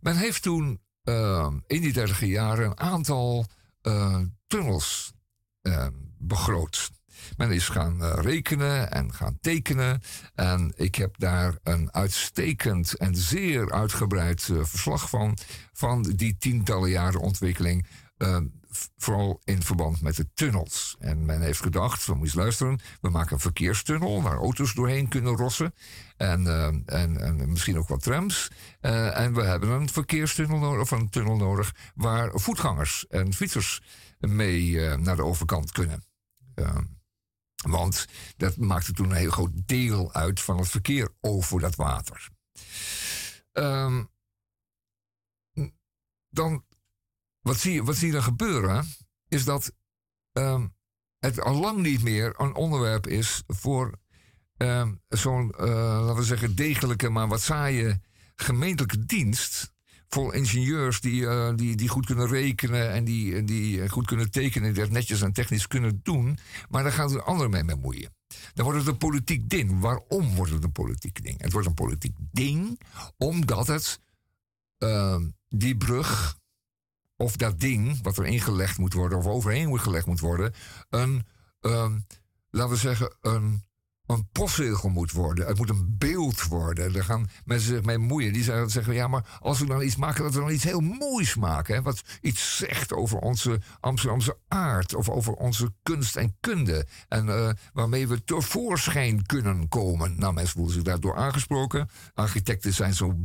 Men heeft toen eh, in die dertige jaren een aantal eh, tunnels eh, begroot. Men is gaan eh, rekenen en gaan tekenen. En ik heb daar een uitstekend en zeer uitgebreid eh, verslag van. Van die tientallen jaren ontwikkeling. Vooral in verband met de tunnels. En men heeft gedacht, we moeten luisteren, we maken een verkeerstunnel waar auto's doorheen kunnen rossen. En, eh, en, en misschien ook wat trams. Eh, en we hebben een verkeerstunnel nodig, of een tunnel nodig, waar voetgangers en fietsers mee eh, naar de overkant kunnen. Eh, want dat maakte toen een heel groot deel uit van het verkeer over dat water. Ehm, dan, wat zie, wat zie je dan gebeuren? Is dat ehm, het al lang niet meer een onderwerp is voor ehm, zo'n, eh, laten we zeggen, degelijke, maar wat saaie gemeentelijke dienst. Vol ingenieurs die, eh, die, die goed kunnen rekenen en die, die eh, goed kunnen tekenen, die dat netjes en technisch kunnen doen. Maar daar gaan ze anderen mee bemoeien. Dan wordt het een politiek ding. Waarom wordt het een politiek ding? Het wordt een politiek ding omdat het ehm, die brug of dat ding wat er ingelegd moet worden of overheen gelegd moet worden, een, ehm, laten we zeggen, een, een postzegel moet worden. Het moet een beeld worden. Daar gaan mensen zich mee moeien. Die zeggen, ja, maar als we dan iets maken, dat we dan iets heel moois maken. Wat iets zegt over onze Amsterdamse aard of over onze kunst en kunde. En eh, waarmee we tevoorschijn kunnen komen. Nou, mensen voelen zich daardoor aangesproken. Architecten zijn zo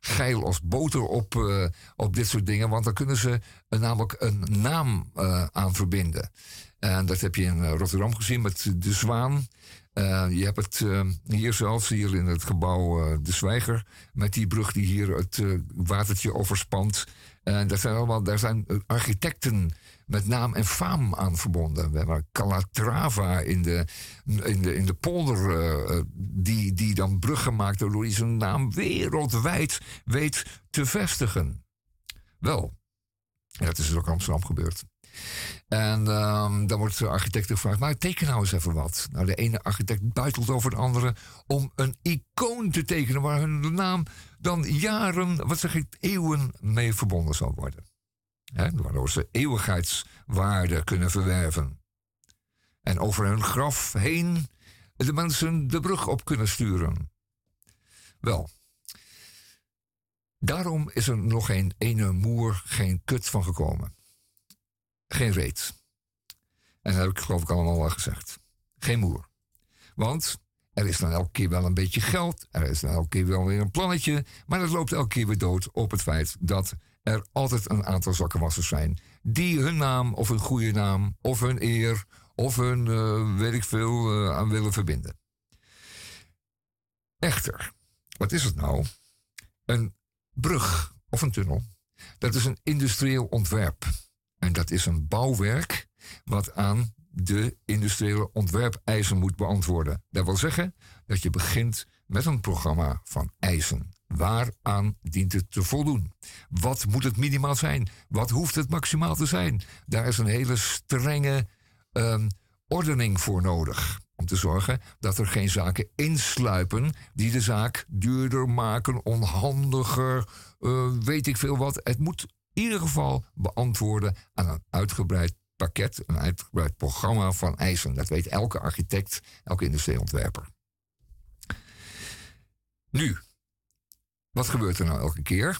geil als boter op, eh, op dit soort dingen. Want dan kunnen ze er namelijk een naam eh, aan verbinden. En dat heb je in eh, Rotterdam gezien met de Zwaan. Eh, je hebt het eh, hier zelfs, hier in het gebouw eh, De Zwijger. Met die brug die hier het watertje overspant. En dat zijn allemaal, daar zijn architecten met naam en faam aan verbonden. We hebben Calatrava in de, in de, in de polder, die, die dan bruggen maakt, waardoor hij zijn naam wereldwijd weet te vestigen. Wel, dat is ook Amsterdam gebeurd. En ehm, dan wordt de architect gevraagd, nou teken nou eens even wat. Nou, de ene architect buitelt over de andere om een icoon te tekenen waar hun naam dan jaren, wat zeg ik, eeuwen mee verbonden zal worden. Waardoor ze eeuwigheidswaarde kunnen verwerven. En over hun graf heen de mensen de brug op kunnen sturen. Wel, daarom is er nog geen ene moer, geen kut van gekomen. Geen reet. En dat heb ik geloof ik allemaal al gezegd. Geen moer. Want er is dan elke keer wel een beetje geld. Er is dan elke keer wel weer een plannetje. Maar dat loopt elke keer weer dood op het feit dat er altijd een aantal zakkenwassers zijn. Die hun naam of hun goede naam of hun eer of hun eh, weet ik veel eh, aan willen verbinden. Echter, wat is het nou? Een brug of een tunnel. Dat is een industrieel ontwerp. En dat is een bouwwerk wat aan de industriële ontwerpeisen moet beantwoorden. Dat wil zeggen dat je begint met een programma van eisen. Waaraan dient het te voldoen? Wat moet het minimaal zijn? Wat hoeft het maximaal te zijn? Daar is een hele strenge ehm, ordening voor nodig. Om te zorgen dat er geen zaken insluipen die de zaak duurder maken, onhandiger, eh, weet ik veel wat. Het moet ieder geval beantwoorden aan een uitgebreid pakket, een uitgebreid programma van eisen. Dat weet elke architect, elke industrieontwerper. Nu, wat gebeurt er nou elke keer?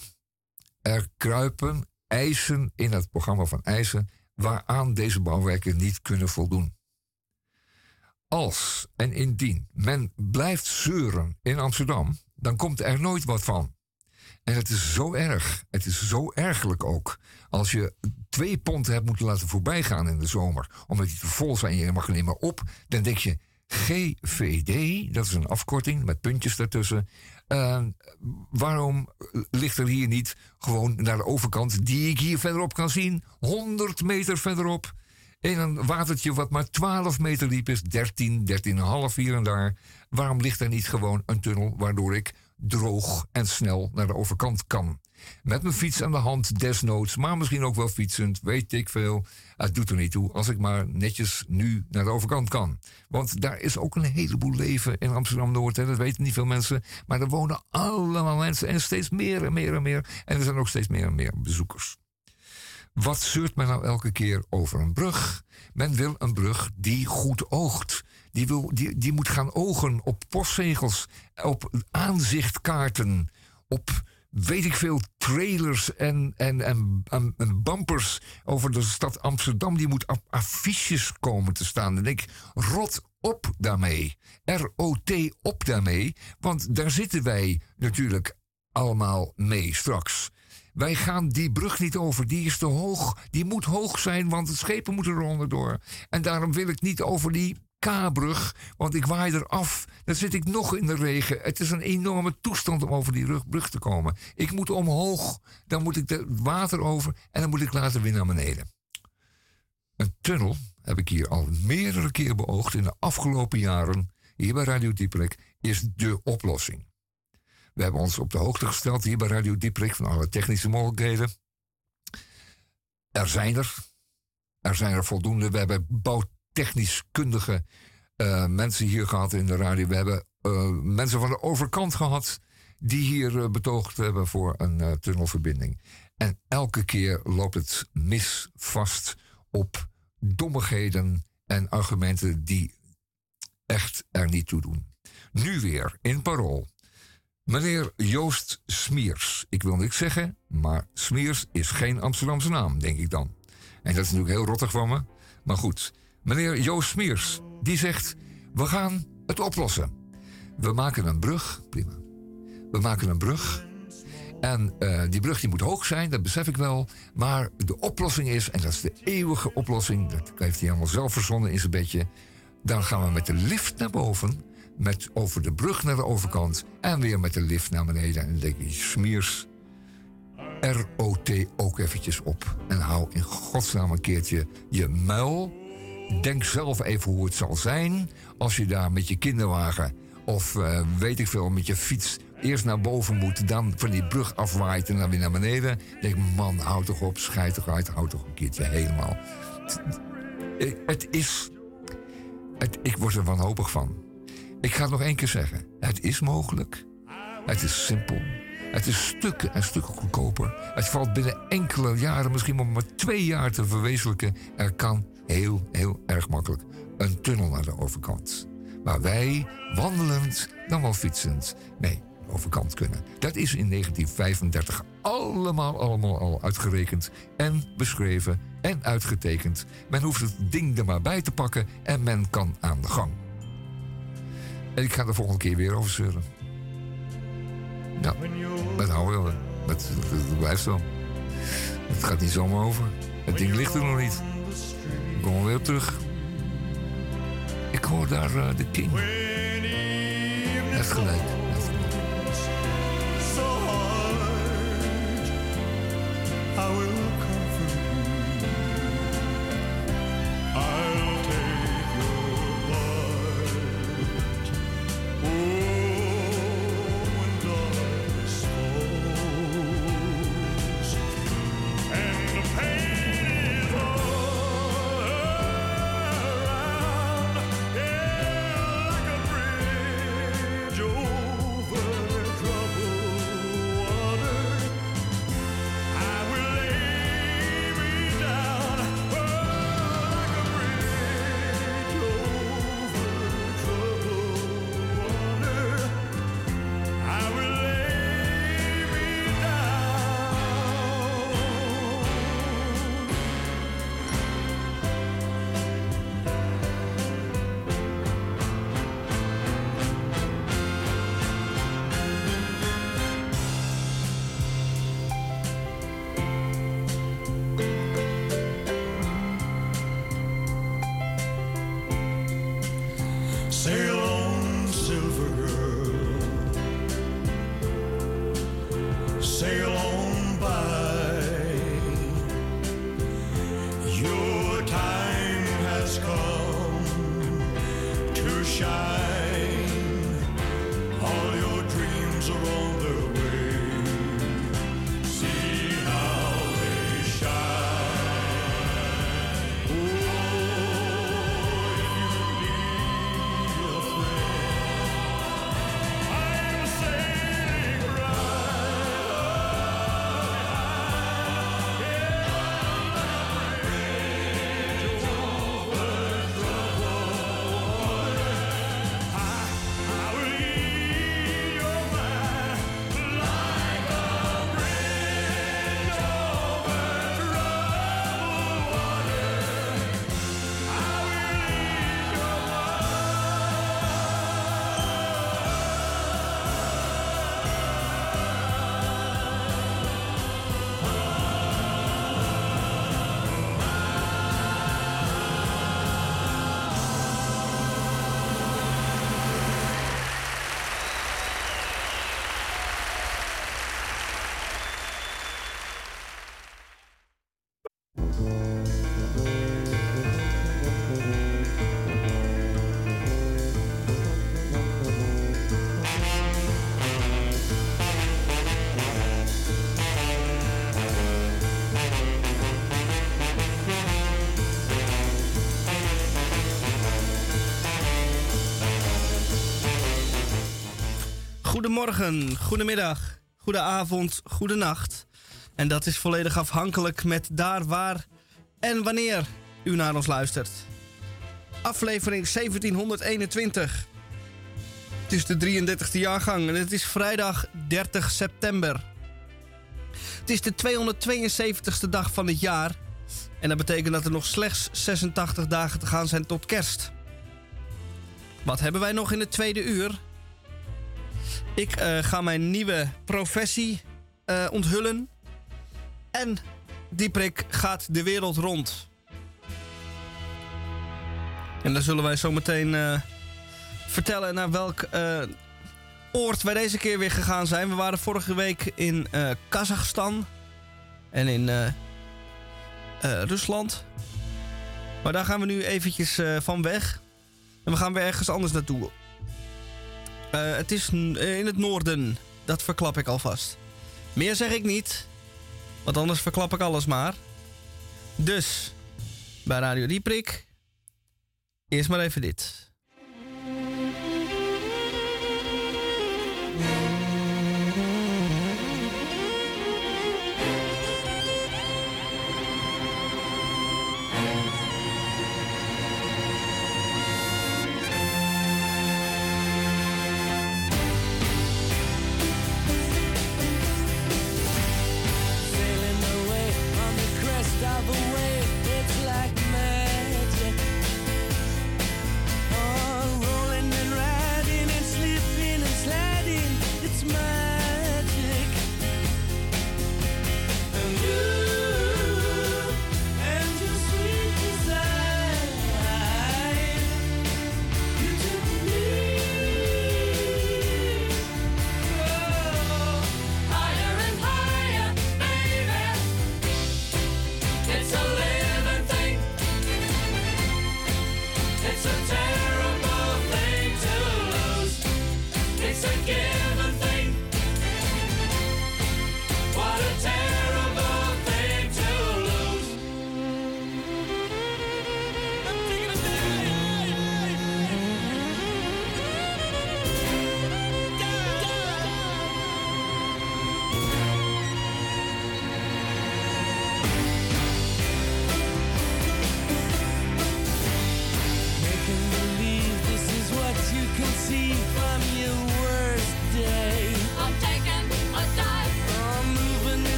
Er kruipen eisen in het programma van eisen waaraan deze bouwwerken niet kunnen voldoen. Als en indien men blijft zeuren in Amsterdam, dan komt er nooit wat van. En het is zo erg, het is zo ergelijk ook. Als je twee ponten hebt moeten laten voorbijgaan in de zomer, omdat die te vol zijn en je mag er niet meer op, dan denk je, GVD, dat is een afkorting met puntjes daartussen. Uh, waarom ligt er hier niet gewoon naar de overkant, die ik hier verderop kan zien, 100 meter verderop, in een watertje wat maar 12 meter diep is, 13, 13,5 hier en daar. Waarom ligt er niet gewoon een tunnel waardoor ik droog en snel naar de overkant kan? Met mijn fiets aan de hand, desnoods, maar misschien ook wel fietsend, weet ik veel. Het doet er niet toe als ik maar netjes nu naar de overkant kan. Want daar is ook een heleboel leven in Amsterdam Noord. Dat weten niet veel mensen. Maar er wonen allemaal mensen en steeds meer en meer en meer. En er zijn ook steeds meer en meer bezoekers. Wat zeurt men nou elke keer over een brug? Men wil een brug die goed oogt. Die, wil, die, die moet gaan ogen op postzegels, op aanzichtkaarten, op weet ik veel, trailers en, en, en, en, bumpers over de stad Amsterdam. Die moet op affiches komen te staan. En ik, rot op daarmee. R-O-T op daarmee. Want daar zitten wij natuurlijk allemaal mee straks. Wij gaan die brug niet over, die is te hoog. Die moet hoog zijn, want de schepen moeten er onderdoor. En daarom wil ik niet over die K-brug, want ik waai er af. Dan zit ik nog in de regen. Het is een enorme toestand om over die brug te komen. Ik moet omhoog, dan moet ik het water over en dan moet ik later weer naar beneden. Een tunnel heb ik hier al meerdere keer beoogd in de afgelopen jaren. Hier bij Radio Dieperik is de oplossing. We hebben ons op de hoogte gesteld hier bij Radio Dieperik van alle technische mogelijkheden. Er zijn er. Er zijn er voldoende. We hebben bouwtechnisch kundige uh, mensen hier gehad in de radio. We hebben uh, mensen van de overkant gehad die hier uh, betoogd hebben voor een tunnelverbinding. En elke keer loopt het mis vast op dommigheden en argumenten die echt er niet toe doen. Nu weer in parool. Meneer Joost Smiers. Ik wil niks zeggen, maar Smiers is geen Amsterdamse naam, denk ik dan. En dat is natuurlijk heel rottig van me. Maar goed, meneer Joost Smiers, die zegt: We gaan het oplossen. We maken een brug, prima. We maken een brug. En uh, die brug die moet hoog zijn, dat besef ik wel. Maar de oplossing is, en dat is de eeuwige oplossing, dat heeft hij helemaal zelf verzonnen in zijn bedje. Dan gaan we met de lift naar boven met over de brug naar de overkant en weer met de lift naar beneden. En denk je, smiers ROT ook eventjes op. En hou in godsnaam een keertje je muil. Denk zelf even hoe het zal zijn als je daar met je kinderwagen of uh, weet ik veel, met je fiets eerst naar boven moet, dan van die brug afwaait en dan weer naar beneden. Denk, man, houd toch op, schijt toch uit, houd toch een keertje helemaal. Het, het is. Het, ik word er wanhopig van. Ik ga het nog één keer zeggen. Het is mogelijk. Het is simpel. Het is stukken en stukken goedkoper. Het valt binnen enkele jaren, misschien maar twee jaar te verwezenlijken. Er kan heel, heel erg makkelijk een tunnel naar de overkant. Waar wij wandelend, dan wel fietsend, nee, overkant kunnen. Dat is in 1935 allemaal, allemaal al uitgerekend en beschreven en uitgetekend. Men hoeft het ding er maar bij te pakken en men kan aan de gang. En ik ga de volgende keer weer over zeuren. Ja, dat houden we. Dat, dat, blijft zo. Het gaat niet zomaar over. Het ding ligt er nog niet. Ik kom weer terug. Ik hoor daar uh, de King. Echt gelijk. Goedemorgen, goedemiddag, goedenavond, goedenacht. En dat is volledig afhankelijk met daar, waar en wanneer u naar ons luistert. Aflevering 1721. Het is de 33e jaargang en het is vrijdag 30 september. Het is de 272e dag van het jaar. En dat betekent dat er nog slechts 86 dagen te gaan zijn tot kerst. Wat hebben wij nog in het tweede uur? Ik eh, ga mijn nieuwe professie eh, onthullen. En Dieprik gaat de wereld rond. En dan zullen wij zo meteen eh, vertellen naar welk oord wij deze keer weer gegaan zijn. We waren vorige week in Kazachstan en in Rusland. Maar daar gaan we nu eventjes van weg. En we gaan weer ergens anders naartoe. Eh, het is in het noorden. Dat verklap ik alvast. Meer zeg ik niet. Want anders verklap ik alles maar. Dus, bij Radio Dieprik. Eerst maar even dit.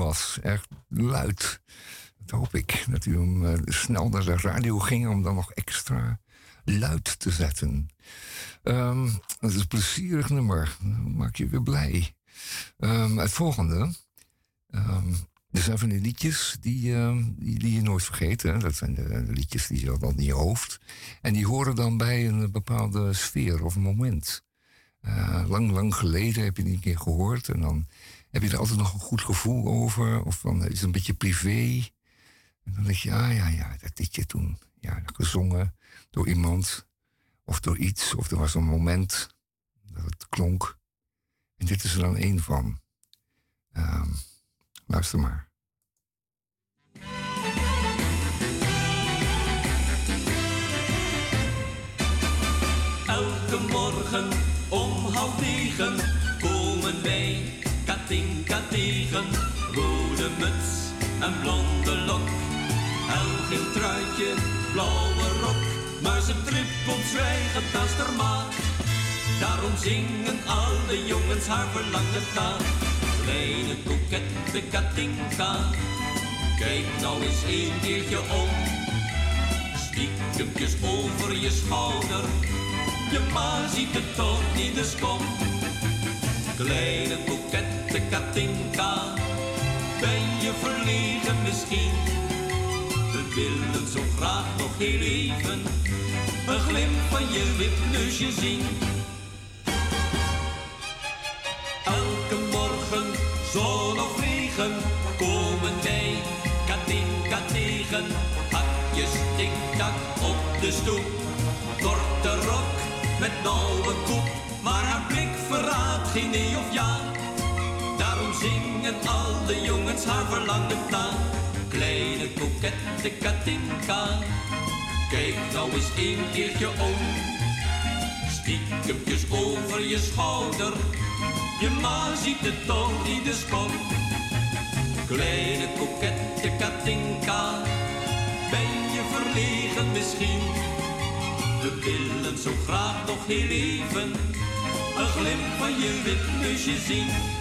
Was. Erg luid. Dat hoop ik. Dat u hem eh, snel naar de radio ging om dan nog extra luid te zetten. Ehm, dat is een plezierig nummer. Maak je weer blij. Ehm, het volgende. Ehm, er zijn van die liedjes die, die, je nooit vergeet. Hè? Dat zijn de, liedjes die je dan in je hoofd. En die horen dan bij een bepaalde sfeer of moment. Eh, lang, lang geleden heb je die een keer gehoord. En dan heb je er altijd nog een goed gevoel over. Of dan is het een beetje privé. En dan denk je, ah ja, ja, dat liedje toen. Ja, gezongen door iemand. Of door iets. Of er was een moment dat het klonk. En dit is er dan één van. Ehm, luister maar. Elke morgen naast haar maag. Daarom zingen alle jongens haar verlangen na. Kleine kokette Katinka. Kijk nou eens een keertje om. Stiekempjes over je schouder. Je ma ziet het toch niet, dus kom. Kleine kokette Katinka, ben je verlegen misschien? We willen zo graag nog heel even een glimp van je wipneusje zien. Elke morgen, zon of regen, komen wij Katinka tegen. Hakjes tik-tak op de stoep, korte rok met nauwe koep. Maar haar blik verraadt geen nee of ja. Daarom zingen alle jongens haar verlangend na. Kleine kokette Katinka, kijk nou eens een keertje om. Stiekempjes over je schouder, je ma ziet het toch niet, dus kom. Kleine kokette Katinka, ben je verlegen misschien? We willen zo graag nog heel even een glimp van je wipneusje zien.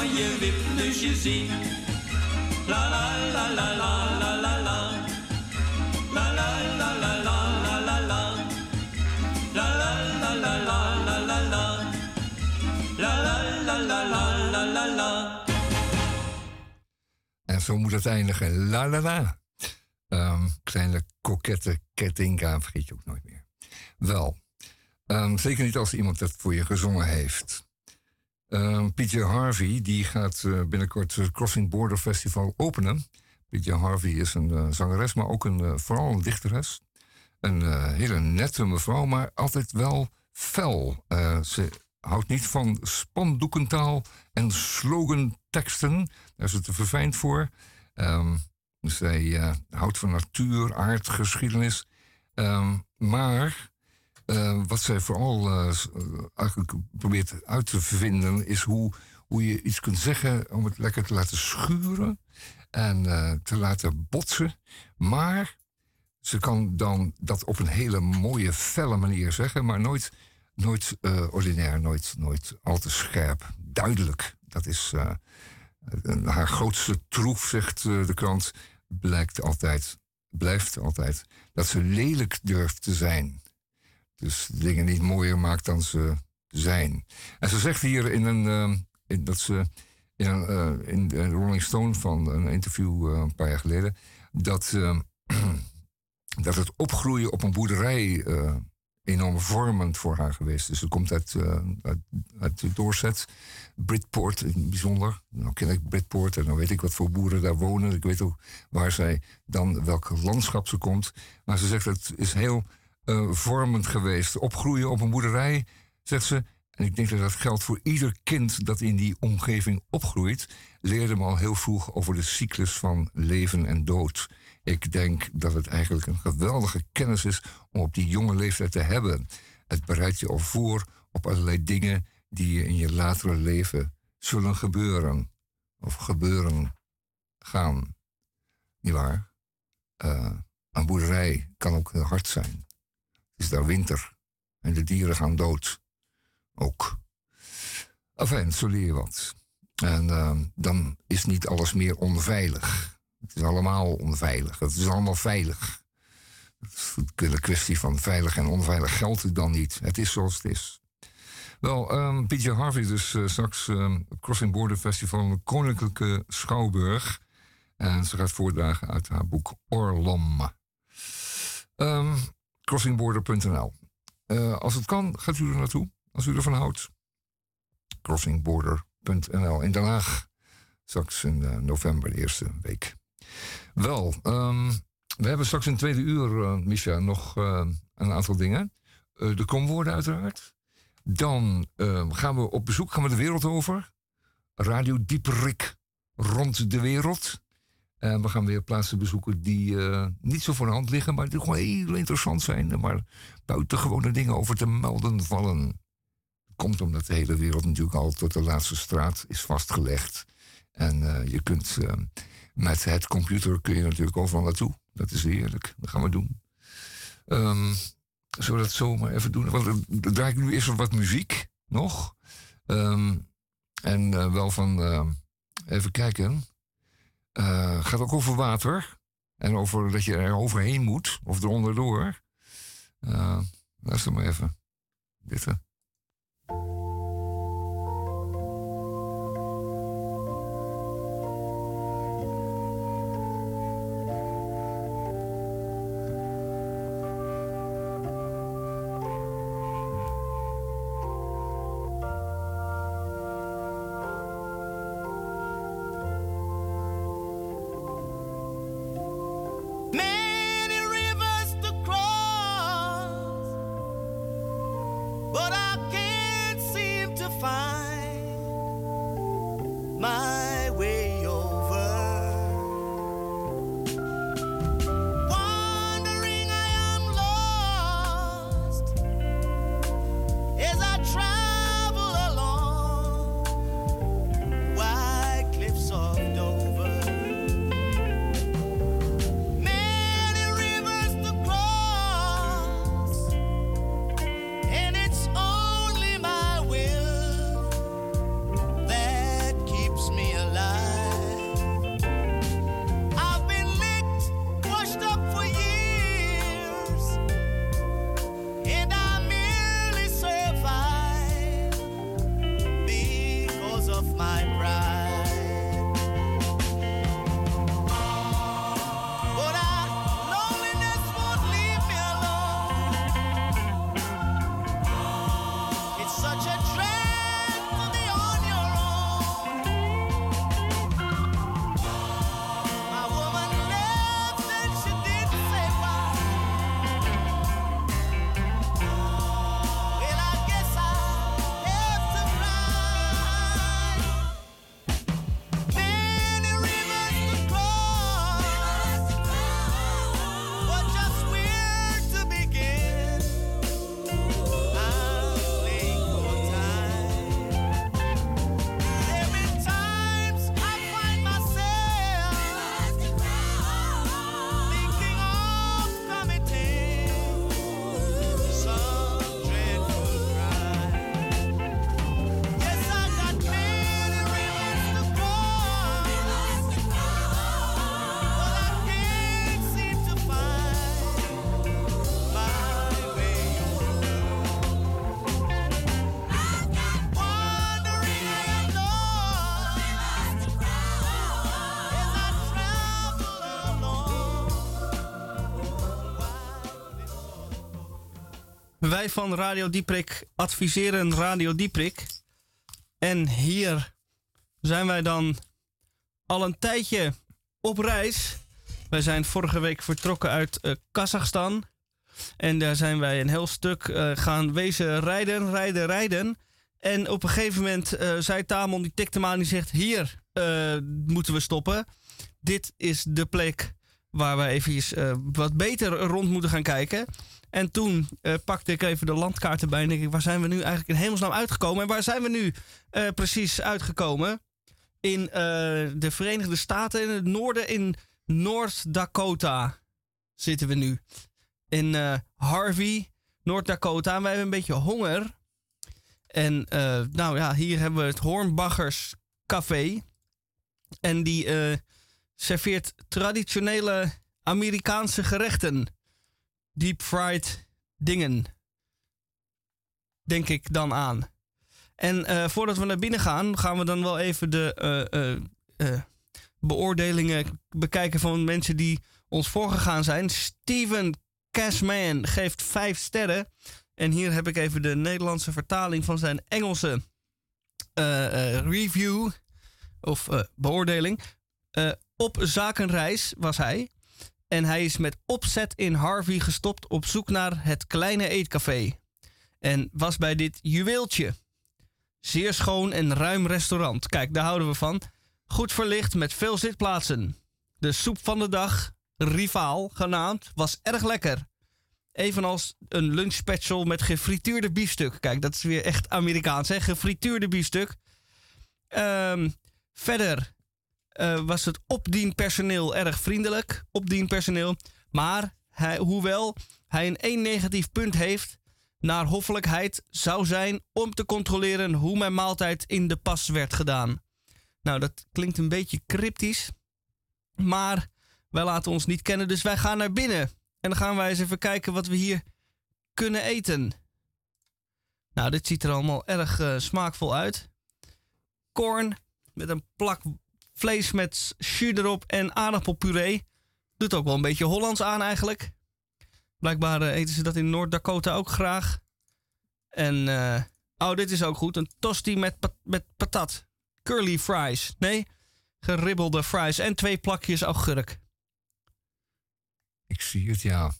Van je wipneusje zien. La la la la la la la la. La la la la la la la la. La la la la la la la la. La la la la la la la. En zo moet het eindigen. La la la. Ehm, kleine kokette Katinka vergeet je ook nooit meer. Wel, ehm, zeker niet als iemand dat voor je gezongen heeft. Ehm PJ Harvey die gaat eh, binnenkort het Crossing Border Festival openen. PJ Harvey is een eh, zangeres, maar ook een, eh, vooral een dichteres. Een hele nette mevrouw, maar altijd wel fel. Ze houdt niet van spandoekentaal en sloganteksten. Daar is ze te verfijnd voor. Ehm, zij houdt van natuur, aard, geschiedenis. Ehm, maar eh, wat zij vooral eh, eh, eigenlijk probeert uit te vinden, is hoe, hoe je iets kunt zeggen om het lekker te laten schuren en te laten botsen. Maar ze kan dan dat op een hele mooie, felle manier zeggen, maar nooit, nooit ordinair, nooit, nooit al te scherp. Duidelijk. Dat is haar grootste troef, zegt de krant, blijkt altijd, blijft altijd, dat ze lelijk durft te zijn. Dus dingen niet mooier maakt dan ze zijn. En ze zegt hier in een, eh, in, dat ze in, eh, in de Rolling Stone van een interview eh, een paar jaar geleden, dat, eh, dat het opgroeien op een boerderij eh, enorm vormend voor haar geweest is. Ze komt uit, uit, uit Dorset, Bridport in het bijzonder. Nou ken ik Bridport en dan weet ik wat voor boeren daar wonen. Ik weet ook waar zij dan, welk landschap ze komt. Maar ze zegt het is heel eh, vormend geweest. Opgroeien op een boerderij, zegt ze. En ik denk dat dat geldt voor ieder kind dat in die omgeving opgroeit. Leerde me al heel vroeg over de cyclus van leven en dood. Ik denk dat het eigenlijk een geweldige kennis is om op die jonge leeftijd te hebben. Het bereidt je al voor op allerlei dingen die je in je latere leven zullen gebeuren. Of gebeuren gaan. Niet waar? Eh, een boerderij kan ook heel hard zijn. Is daar winter en de dieren gaan dood. Ook. Enfin, zo leer je wat. En eh, dan is niet alles meer onveilig. Het is allemaal onveilig. Het is allemaal veilig. Een kwestie van veilig en onveilig geldt het dan niet. Het is zoals het is. Wel, ehm PJ Harvey dus eh, straks ehm, Crossing Border Festival Koninklijke Schouwburg. En ze gaat voordragen uit haar boek Orlom. Ehm, crossingborder.nl Eh, Als het kan, gaat u er naartoe. Als u ervan houdt. Crossingborder.nl in Den Haag. Straks in eh, november, de eerste week. Wel, ehm, we hebben straks in tweede uur, Misha, nog een aantal dingen. De komwoorden uiteraard. Dan eh, gaan we op bezoek, gaan we de wereld over. Radio Dieperik rond de wereld. En we gaan weer plaatsen bezoeken die eh, niet zo voor de hand liggen, maar die gewoon heel interessant zijn. Maar buitengewone dingen over te melden vallen. Komt omdat de hele wereld natuurlijk al tot de laatste straat is vastgelegd. En eh, je kunt eh, met het computer kun je natuurlijk overal naartoe. Dat is heerlijk. Dat gaan we doen. Ehm zullen we dat zomaar even doen? Want dan draai ik nu eerst wat muziek nog. Ehm, en eh, wel van, eh, even kijken. Eh gaat ook over water. En over dat je er overheen moet. Of eronderdoor. Eh luister maar even. Dit. Wij van Radio Dieprik adviseren Radio Dieprik. En hier zijn wij dan al een tijdje op reis. Wij zijn vorige week vertrokken uit eh, Kazachstan. En daar zijn wij een heel stuk eh, gaan wezen rijden, rijden, rijden. En op een gegeven moment eh, zei Tamon, die tikte me aan, die zegt... Hier moeten we stoppen. Dit is de plek waar we eh, wat beter rond moeten gaan kijken. En toen eh, pakte ik even de landkaart erbij en denk ik... waar zijn we nu eigenlijk in hemelsnaam uitgekomen? En waar zijn we nu eh, precies uitgekomen? In eh, de Verenigde Staten, in het noorden, in North Dakota zitten we nu. In Harvey, North Dakota. En wij hebben een beetje honger. En nou ja, hier hebben we het Hornbachers Café. En die serveert traditionele Amerikaanse gerechten. Deep fried dingen. Denk ik dan aan. En eh, voordat we naar binnen gaan, gaan we dan wel even de eh, eh, beoordelingen bekijken van mensen die ons voorgegaan zijn. Steven Cashman geeft vijf sterren. En hier heb ik even de Nederlandse vertaling van zijn Engelse review of beoordeling. Op zakenreis was hij. En hij is met opzet in Harvey gestopt op zoek naar het kleine eetcafé. En was bij dit juweeltje. Zeer schoon en ruim restaurant. Kijk, daar houden we van. Goed verlicht met veel zitplaatsen. De soep van de dag, rivaal genaamd, was erg lekker. Evenals een lunchspecial met gefrituurde biefstuk. Kijk, dat is weer echt Amerikaans, hè? Gefrituurde biefstuk. Ehm, verder eh, was het opdienpersoneel erg vriendelijk. Opdienpersoneel. Maar hij, hoewel hij een één negatief punt heeft, naar hoffelijkheid zou zijn om te controleren hoe mijn maaltijd in de pas werd gedaan. Nou, dat klinkt een beetje cryptisch. Maar wij laten ons niet kennen, dus wij gaan naar binnen. En dan gaan wij eens even kijken wat we hier kunnen eten. Nou, dit ziet er allemaal erg eh, smaakvol uit. Korn met een plak vlees met jus erop en aardappelpuree. Doet ook wel een beetje Hollands aan eigenlijk. Blijkbaar eh, eten ze dat in Noord-Dakota ook graag. En, eh, oh, dit is ook goed. Een tosti met, met patat. Curly fries. Nee, geribbelde fries. En twee plakjes augurk. Ik zie het, ja.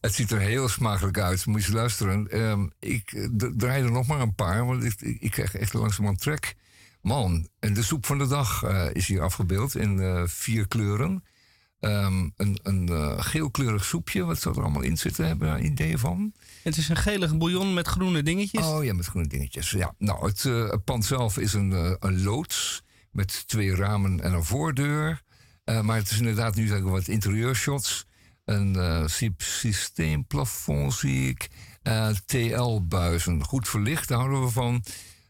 Het ziet er heel smakelijk uit. Moet je luisteren. Ehm, ik draai er nog maar een paar, want ik, ik, ik krijg echt langzamerhand trek. Man, en de soep van de dag eh, is hier afgebeeld in eh, vier kleuren. Ehm, een een eh, geelkleurig soepje, wat zou er allemaal in zitten? Hebben we daar ideeën van? Het is een gelige bouillon met groene dingetjes. Oh ja, met groene dingetjes. Ja, nou, het pand zelf is een, een loods met twee ramen en een voordeur. Maar het is inderdaad nu zeggen we wat interieurshots. Een systeemplafond zie ik. TL-buizen. Goed verlicht, daar houden we van.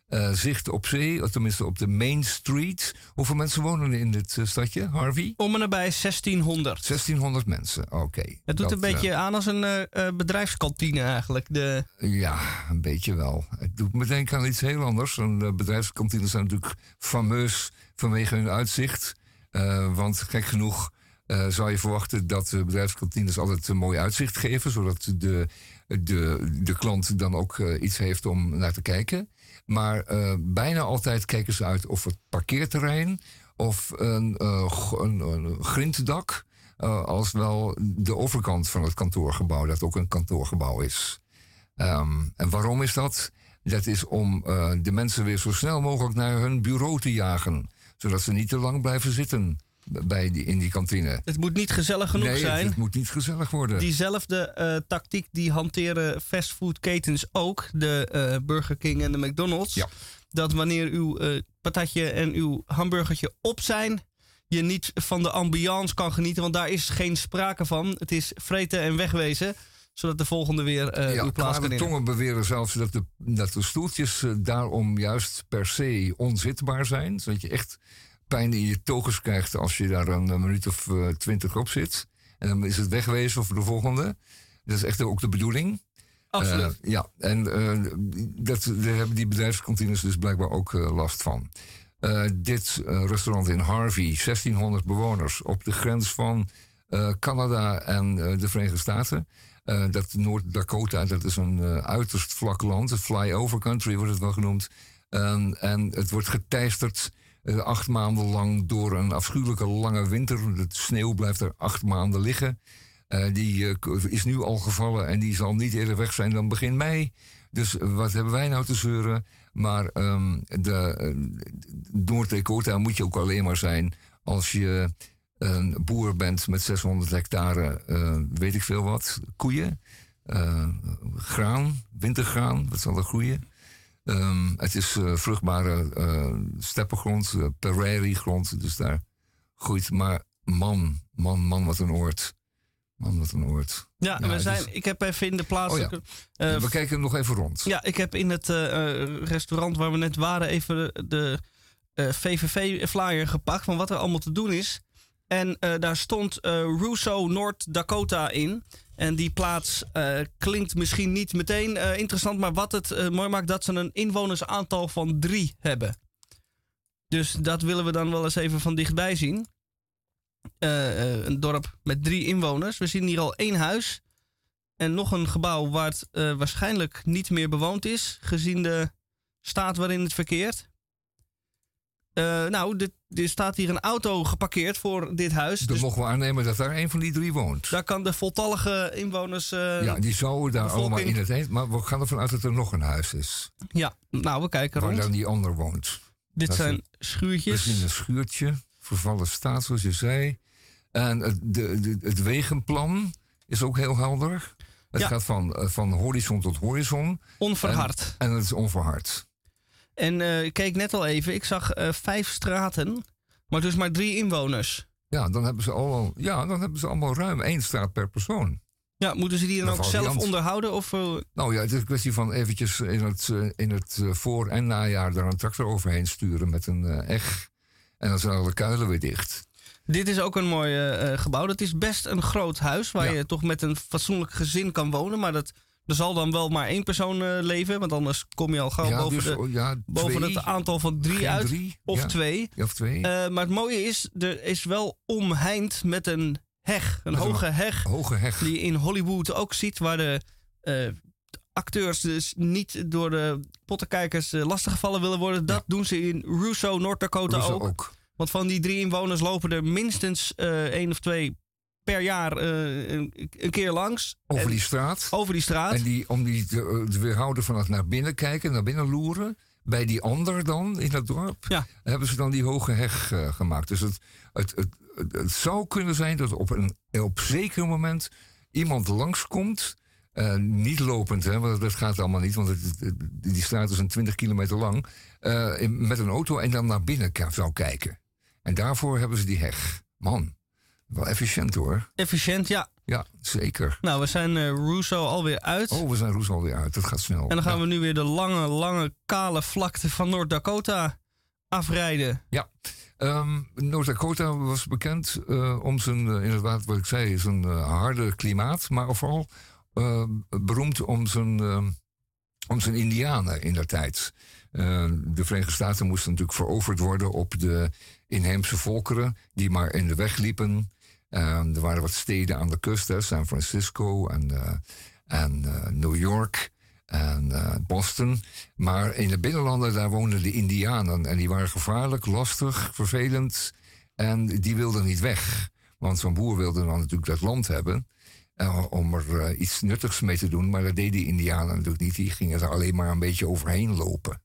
Eh, zicht op zee, of tenminste op de Main Street. Hoeveel mensen wonen er in dit eh, stadje, Harvey? Om en nabij 1600. 1600 mensen, oké. Het doet Dat, een beetje eh, aan als een bedrijfskantine eigenlijk. De, Ja, een beetje wel. Het doet me denken aan iets heel anders. En de bedrijfskantines zijn natuurlijk fameus vanwege hun uitzicht. Want gek genoeg zou je verwachten dat de bedrijfskantines altijd een mooi uitzicht geven. Zodat de, de, de klant dan ook iets heeft om naar te kijken. Maar eh, bijna altijd kijken ze uit of het parkeerterrein of een, eh, een, een grinddak. eh, als wel de overkant van het kantoorgebouw, dat ook een kantoorgebouw is. Ehm, en waarom is dat? Dat is om de mensen weer zo snel mogelijk naar hun bureau te jagen. Zodat ze niet te lang blijven zitten bij die, in die kantine. het moet niet gezellig genoeg nee, zijn. het moet niet gezellig worden. Diezelfde eh, tactiek die hanteren fastfoodketens ook. De eh, Burger King en de McDonald's. Ja. Dat wanneer uw eh, patatje en uw hamburgertje op zijn... je niet van de ambiance kan genieten. Want daar is geen sprake van. Het is vreten en wegwezen. Zodat de volgende weer eh ja, uw plaats kan tongen beweren zelfs dat de, dat de stoeltjes daarom juist per se onzitbaar zijn. Zodat je echt pijn in je togens krijgt als je daar een, minuut of eh, twintig op zit. En dan is het wegwezen voor de volgende. Dat is echt ook de bedoeling. Absoluut. Eh, ja, en eh, dat, daar hebben die bedrijfskantines dus blijkbaar ook last van. Dit restaurant in Harvey, 1600 bewoners op de grens van Canada en de Verenigde Staten. Dat Noord-Dakota, dat is een uiterst vlak land. Flyover country wordt het wel genoemd. En- en het wordt geteisterd eh, acht maanden lang door een afschuwelijke lange winter. De sneeuw blijft er acht maanden liggen. Eh, die eh, is nu al gevallen en die zal niet eerder weg zijn dan begin mei. Dus wat hebben wij nou te zeuren? Maar ehm, de, Noord-Dakota moet je ook alleen maar zijn als je een boer bent met 600 hectare, weet ik veel wat, koeien, graan, wintergraan, wat zal er groeien? Ehm, het is eh, vruchtbare eh, steppengrond, eh, prairiegrond, dus daar groeit. Maar man, man, man, wat een oord. Man, wat een oord. Ja, Ja, we het zijn, is- ik heb even in de plaatselijke... eh, we kijken nog even rond. Ja, ik heb in het restaurant waar we net waren even de, VVV-flyer gepakt van wat er allemaal te doen is. En eh, daar stond eh Russo, North Dakota in. En die plaats eh, klinkt misschien niet meteen interessant, maar wat het mooi maakt, dat ze een inwonersaantal van drie hebben. Dus dat willen we dan wel eens even van dichtbij zien. Een dorp met drie inwoners. We zien hier al één huis. En nog een gebouw waar het waarschijnlijk niet meer bewoond is, gezien de staat waarin het verkeert. Eh, nou, dit- er staat hier een auto geparkeerd voor dit huis. Dan Dus mogen we aannemen dat daar een van die drie woont. daar kan de voltallige inwoners. eh, ja, die zouden daar allemaal in het heen. Maar we gaan ervan uit dat er nog een huis is. ja, nou, we kijken Waar rond. dan die ander woont. Dit dat zijn schuurtjes. zien een schuurtje, vervallen staat zoals je zei. En het, de, de- het wegenplan is ook heel helder. Het Ja. gaat van, eh, van horizon tot horizon. Onverhard. En het is onverhard. En eh, ik keek net al even, ik zag eh, vijf straten, maar dus maar drie inwoners. Ja, dan hebben ze allemaal, ja, dan hebben ze allemaal ruim één straat per persoon. Ja, moeten ze die dan ook zelf onderhouden? Of, eh, Nou ja, het is een kwestie van eventjes in het, in het voor- en najaar daar een tractor overheen sturen met een eg. En dan zijn alle kuilen weer dicht. Dit is ook een mooi gebouw. Dat is best een groot huis waar Ja. je toch met een fatsoenlijk gezin kan wonen. Maar dat, er zal dan wel maar één persoon eh, leven, want anders kom je al gauw ja, boven, dus, de, oh, ja, boven het aantal van drie geen uit. drie, Of ja, twee. of twee. Eh, maar het mooie is, er is wel omheind met een heg. Een Met een hoge heg. Hoge heg. Die je in Hollywood ook ziet, waar de eh, acteurs dus niet door de pottenkijkers lastiggevallen willen worden. Dat doen ze in Russo, North Dakota Doen ze ook. ook. Want van die drie inwoners lopen er minstens één of twee per jaar eh, een, een keer langs. Over die straat. over die straat. En die, om die te, eh, te weerhouden van het naar binnen kijken, naar binnen loeren. Bij die ander dan in dat dorp. Ja. Hebben ze dan die hoge heg eh, gemaakt. Dus het, het, het, het, het zou kunnen zijn dat op een op zeker moment iemand langskomt. eh, niet lopend, hè, want dat gaat allemaal niet, want het, het- die straat is een 20 kilometer lang. in- met een auto en dan naar binnen zou kijken. En daarvoor hebben ze die heg. Man, wel efficiënt hoor. Efficiënt, ja. Ja, zeker. Nou, we zijn eh Russo alweer uit. Oh, we zijn Roes alweer uit. Dat gaat snel. en dan gaan Ja. we nu weer de lange, lange, kale vlakte van Noord-Dakota afrijden. Ja, Ehm Noord-Dakota was bekend eh, om zijn, eh, inderdaad wat ik zei, zijn harde klimaat. Maar vooral beroemd om zijn, om zijn indianen in der tijd. De Verenigde Staten moesten natuurlijk veroverd worden op de inheemse volkeren... die maar in de weg liepen. Eh, er waren wat steden aan de kust, hè, San Francisco en, eh, en eh, New York en eh, Boston. Maar in de binnenlanden, daar woonden de Indianen. En die waren gevaarlijk, lastig, vervelend. En die wilden niet weg. Want zo'n boer wilde dan natuurlijk dat land hebben. om er iets nuttigs mee te doen. Maar dat deden die Indianen natuurlijk niet. Die gingen er alleen maar een beetje overheen lopen.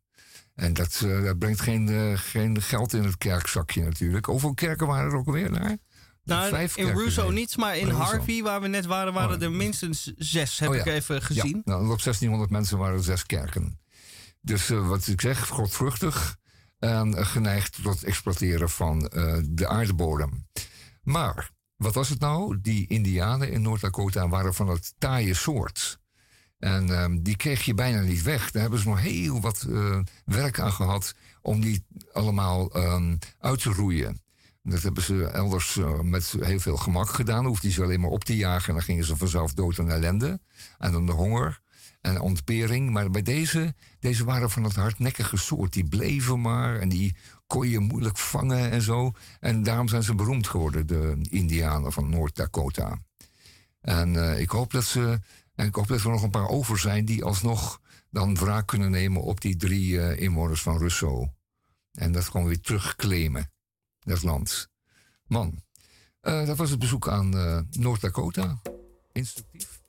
En dat, eh, dat brengt geen, eh, geen geld in het kerkzakje natuurlijk. Hoeveel kerken waren er ook alweer daar? Nou, in Russo nee. niet, maar in Russo. Harvey, waar we net waren, waren Oh, er minstens zes, heb Oh, ik even gezien. Ja, nou, op 1600 mensen waren er zes kerken. Dus eh, wat ik zeg, godvruchtig en geneigd tot het exploiteren van de aardbodem. Maar wat was het nou? Die Indianen in Noord-Dakota waren van het taaie soort. En ehm, die kreeg je bijna niet weg. Daar hebben ze nog heel wat eh, werk aan gehad om die allemaal ehm, uit te roeien. Dat hebben ze elders eh, met heel veel gemak gedaan. Hoefden ze alleen maar op te jagen en dan gingen ze vanzelf dood aan ellende. En dan de honger en ontbering. Maar bij deze, deze waren van het hardnekkige soort. Die bleven maar en die kon je moeilijk vangen en zo. En daarom zijn ze beroemd geworden, de Indianen van Noord-Dakota. En eh, ik, hoop dat ze, en ik hoop dat er nog een paar over zijn die alsnog dan wraak kunnen nemen op die drie eh, inwoners van Russo. En dat gewoon weer terugclaimen, dat land. Man, eh, dat was het bezoek aan eh, Noord-Dakota. Instructief.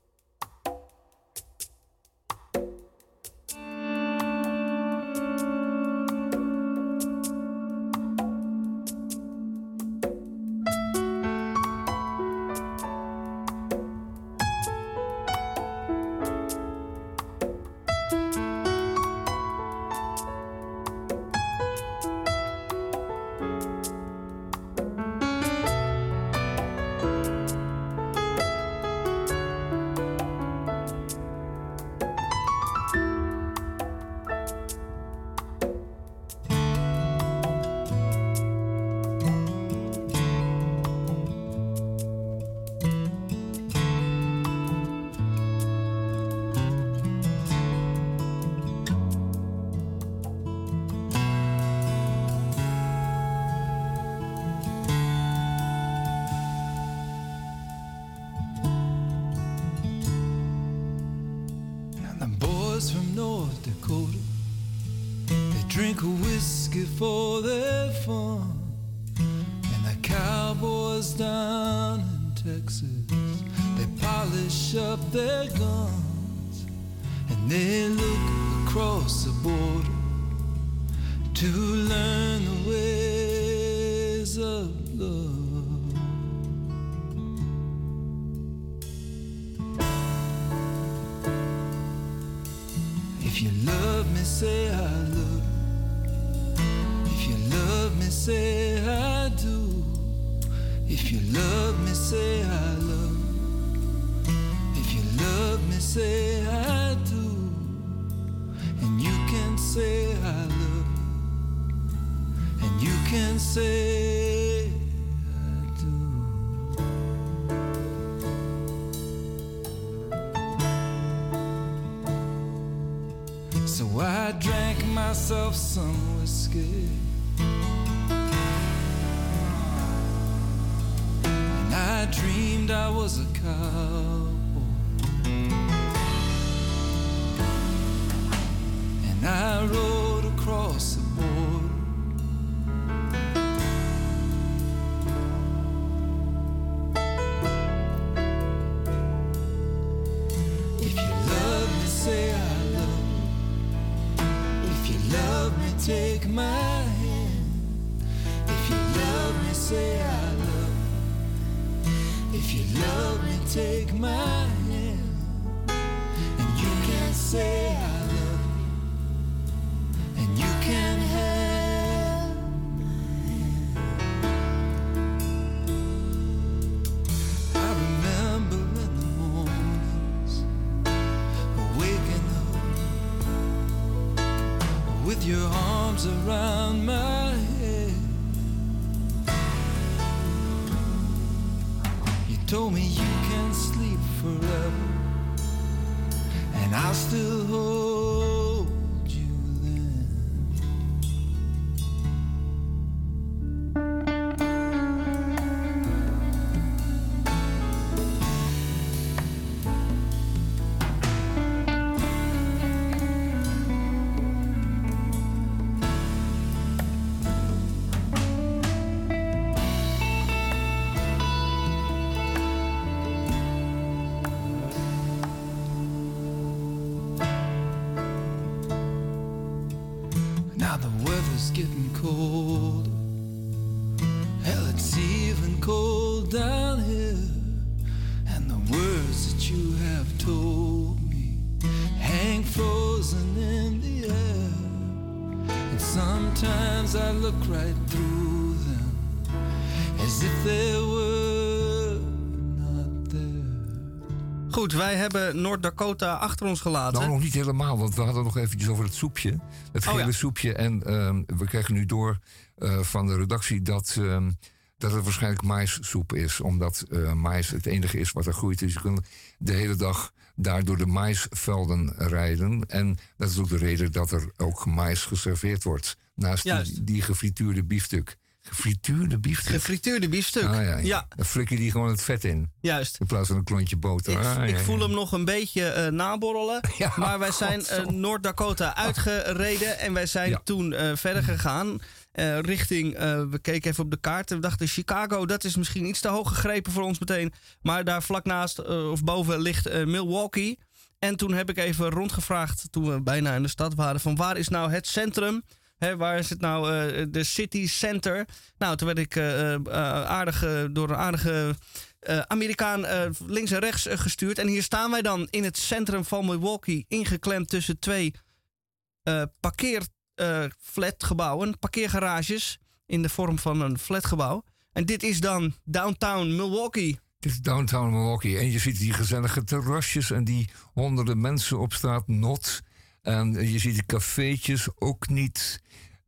Love me, take my hand. If you love me, say I love. If you love me, take my hand. And you can say I Goed, wij hebben Noord-Dakota achter ons gelaten. Nou, nog niet helemaal, want we hadden nog eventjes over het soepje. Het Oh, gele ja. soepje. En ehm, we krijgen nu door eh, van de redactie dat, ehm, dat het waarschijnlijk maissoep is. Omdat mais het enige is wat er groeit. Dus je kunt de hele dag daar door de maisvelden rijden. En dat is ook de reden dat er ook mais geserveerd wordt. Naast die, die gefrituurde biefstuk. Gefrituurde biefstuk. Gefrituurde biefstuk. Ah, ja, ja. ja, Dan flik je die gewoon het vet in. juist. In plaats van een klontje boter. Ik, Ah, ik ja, voel hem nog een beetje eh, naborrelen. Maar wij zijn God, eh. Noord-Dakota uitgereden. En wij zijn toen eh, verder gegaan. eh, richting, we keken even op de kaart. En we dachten, Chicago, dat is misschien iets te hoog gegrepen voor ons meteen. Maar daar vlak naast of boven ligt Milwaukee. En toen heb ik even rondgevraagd, toen we bijna in de stad waren, van waar is nou het centrum? Hè, waar is het nou, eh, de city center? Nou, toen werd ik eh, eh, aardig, door een aardige Amerikaan links en rechts gestuurd. En hier staan wij dan in het centrum van Milwaukee, ingeklemd tussen twee parkeerflatgebouwen, parkeergarages in de vorm van een flatgebouw. En dit is dan downtown Milwaukee. Het is downtown Milwaukee. En je ziet die gezellige terrasjes en die honderden mensen op straat not. En je ziet de cafeetjes ook niet.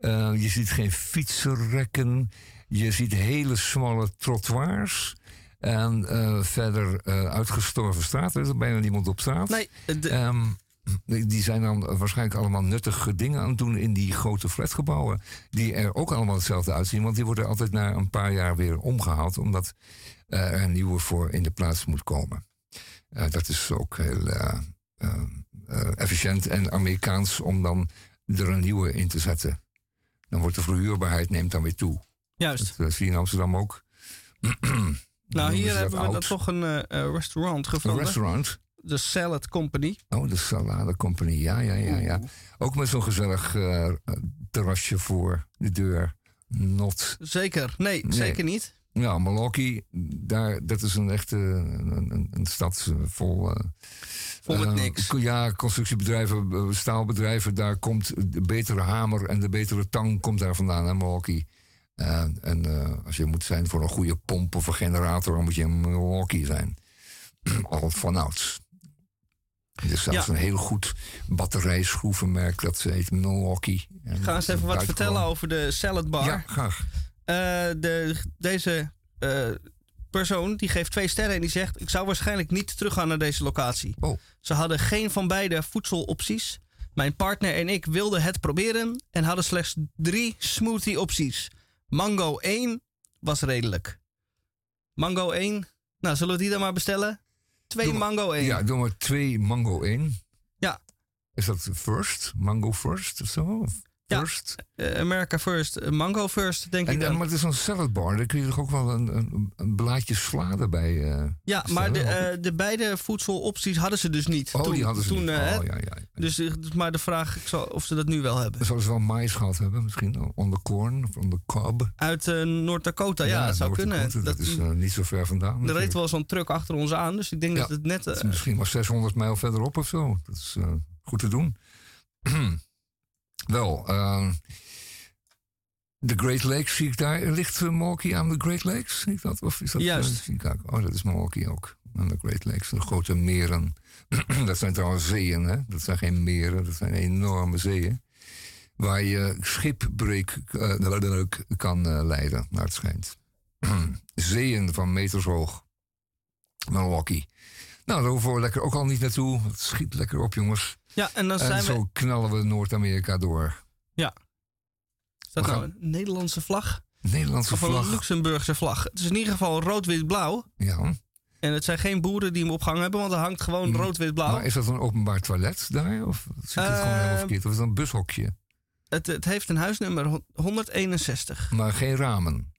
Eh, je ziet geen fietsenrekken. Je ziet hele smalle trottoirs. En eh, verder eh, uitgestorven straten. Er is bijna niemand op straat. Nee, de, Ehm, die zijn dan waarschijnlijk allemaal nuttige dingen aan het doen in die grote flatgebouwen. Die er ook allemaal hetzelfde uitzien. Want die worden altijd na een paar jaar weer omgehaald. Omdat er een nieuwe voor in de plaats moet komen. Dat is ook heel eh, eh, eh, efficiënt en Amerikaans om dan er een nieuwe in te zetten. Dan wordt de verhuurbaarheid neemt dan weer toe. juist. Dat eh, zie je in Amsterdam ook. Nou, hier hebben we dan toch een eh, eh, restaurant Een gevonden. restaurant. De Salad Company. Oh, de Salade Company. Ja, ja, ja, ja. Ook met zo'n gezellig terrasje voor de deur. Not. Zeker. Nee, Nee. zeker niet. Ja, Milwaukee, daar, dat is een echte een, een, stad vol... eh, Vol met eh, niks. Ja, constructiebedrijven, eh, staalbedrijven. Daar komt de betere hamer en de betere tang komt daar vandaan, hè, Milwaukee. En als je moet zijn voor een goede pomp of een generator, dan moet je in Milwaukee zijn. Al vanouds. Er is zelfs Ja. een heel goed batterijschroevenmerk dat heet Milwaukee. En Ga eens even wat vertellen over de Salad Bar. Ja, graag. Eh, de, deze eh, persoon die geeft twee sterren en die zegt... ik zou waarschijnlijk niet teruggaan naar deze locatie. Oh. Ze hadden geen van beide voedselopties. Mijn partner en ik wilden het proberen... en hadden slechts drie smoothie opties. Mango 1 was redelijk. Mango 1, nou zullen we die dan maar bestellen? Twee Doe maar- mango 1. Ja, doe maar twee mango 1. Ja. Is dat first? Mango first of zo? Ja. First? Eh, America first, eh, mango first, denk En, ik dan. maar het is een saladbar. Daar kun je toch ook wel een, een, een blaadje sla erbij eh, ja, maar de, de beide voedselopties hadden ze dus niet. oh, toen, die hadden ze toen, niet. hè, oh, ja, ja. Dus, dus maar de vraag ik zal, of ze dat nu wel hebben. Zouden ze wel mais gehad hebben misschien? On the corn of on the cob? Uit Noord-Dakota, ja, dat zou kunnen. Dat, Dat, is niet zo ver vandaan. er reed wel zo'n truck achter ons aan, dus ik denk dat het net... Het misschien maar 600 mijl verderop of zo. Dat is goed te doen. wel, eh, de Great Lakes zie ik daar. Ligt uh, Milwaukee aan de Great Lakes? Zie ik dat? Of is dat eh, Juist. Chicago? Oh, dat is Milwaukee ook. Aan de Great Lakes, de grote meren. dat zijn trouwens zeeën, hè? Dat zijn geen meren, dat zijn enorme zeeën. Waar je schipbreek eh, kan eh, leiden, naar het schijnt. zeeën van meters hoog. Milwaukee. Nou, daar hoeven we lekker ook al niet naartoe. Het schiet lekker op, jongens. Ja, en dan En zijn zo we... knallen we Noord-Amerika door. Is dat we nou gaan- een Nederlandse vlag? Nederlandse Of een vlag. Luxemburgse vlag? Het is in ieder geval rood-wit-blauw. Ja. En het zijn geen boeren die hem opgehangen hebben, want er hangt gewoon Mm, rood-wit-blauw. Maar is dat een openbaar toilet daar? Of zit het gewoon helemaal Eh, verkeerd? Of is dat een bushokje? Het, het heeft een huisnummer hon- 161. Maar geen ramen.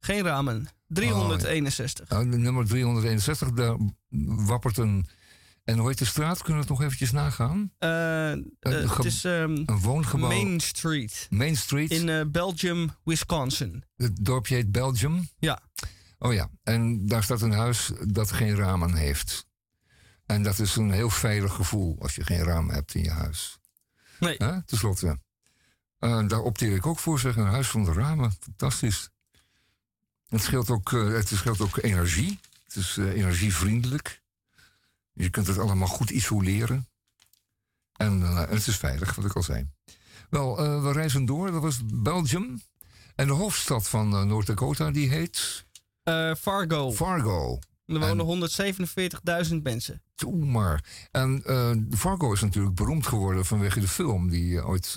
Geen ramen. 361. Nou, de nummer 361, daar wappert een... En hoe heet de straat? Kunnen we het nog eventjes nagaan? Eh, eh, het is ehm, Een woongebouw. Main Street Main Street. in eh, Belgium, Wisconsin. Het dorpje heet Belgium. Ja. Oh ja, en daar staat een huis dat geen ramen heeft. En dat is een heel veilig gevoel als je geen ramen hebt in je huis. Nee. Hè? Ten slotte. Daar opteer ik ook voor, zeg. Een huis zonder ramen. Fantastisch. Het scheelt ook, het scheelt ook energie. Het is eh, Je kunt het allemaal goed isoleren. En eh, het is veilig, wat ik al zei. Wel, eh, we reizen door. Dat was Belgium. En de hoofdstad van eh, Noord-Dakota, die heet Fargo. Fargo. er wonen 147.000 mensen. Toe maar. En Fargo is natuurlijk beroemd geworden vanwege de film die ooit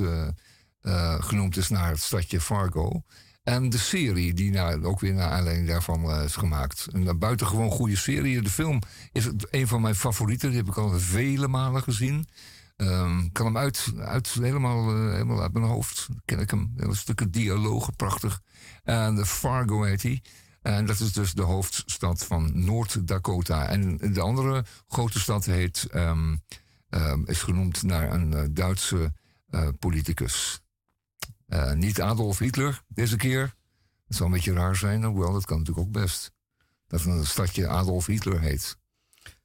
genoemd is naar het stadje Fargo. En de serie die nou, ook weer naar aanleiding daarvan eh, is gemaakt. Een buitengewoon goede serie. De film is een van mijn favorieten. Die heb ik al vele malen gezien. Ik kan hem uit, uit, helemaal, eh, helemaal uit mijn hoofd. Ken ik hem. Hele stukken dialogen, prachtig. En de Fargo heet hij. En dat is dus de hoofdstad van Noord-Dakota. En de andere grote stad heet, ehm, ehm, is genoemd naar een eh, Duitse politicus. Eh, niet Adolf Hitler deze keer. Dat zou een beetje raar zijn, hoewel dat kan natuurlijk ook best. Dat een stadje Adolf Hitler heet.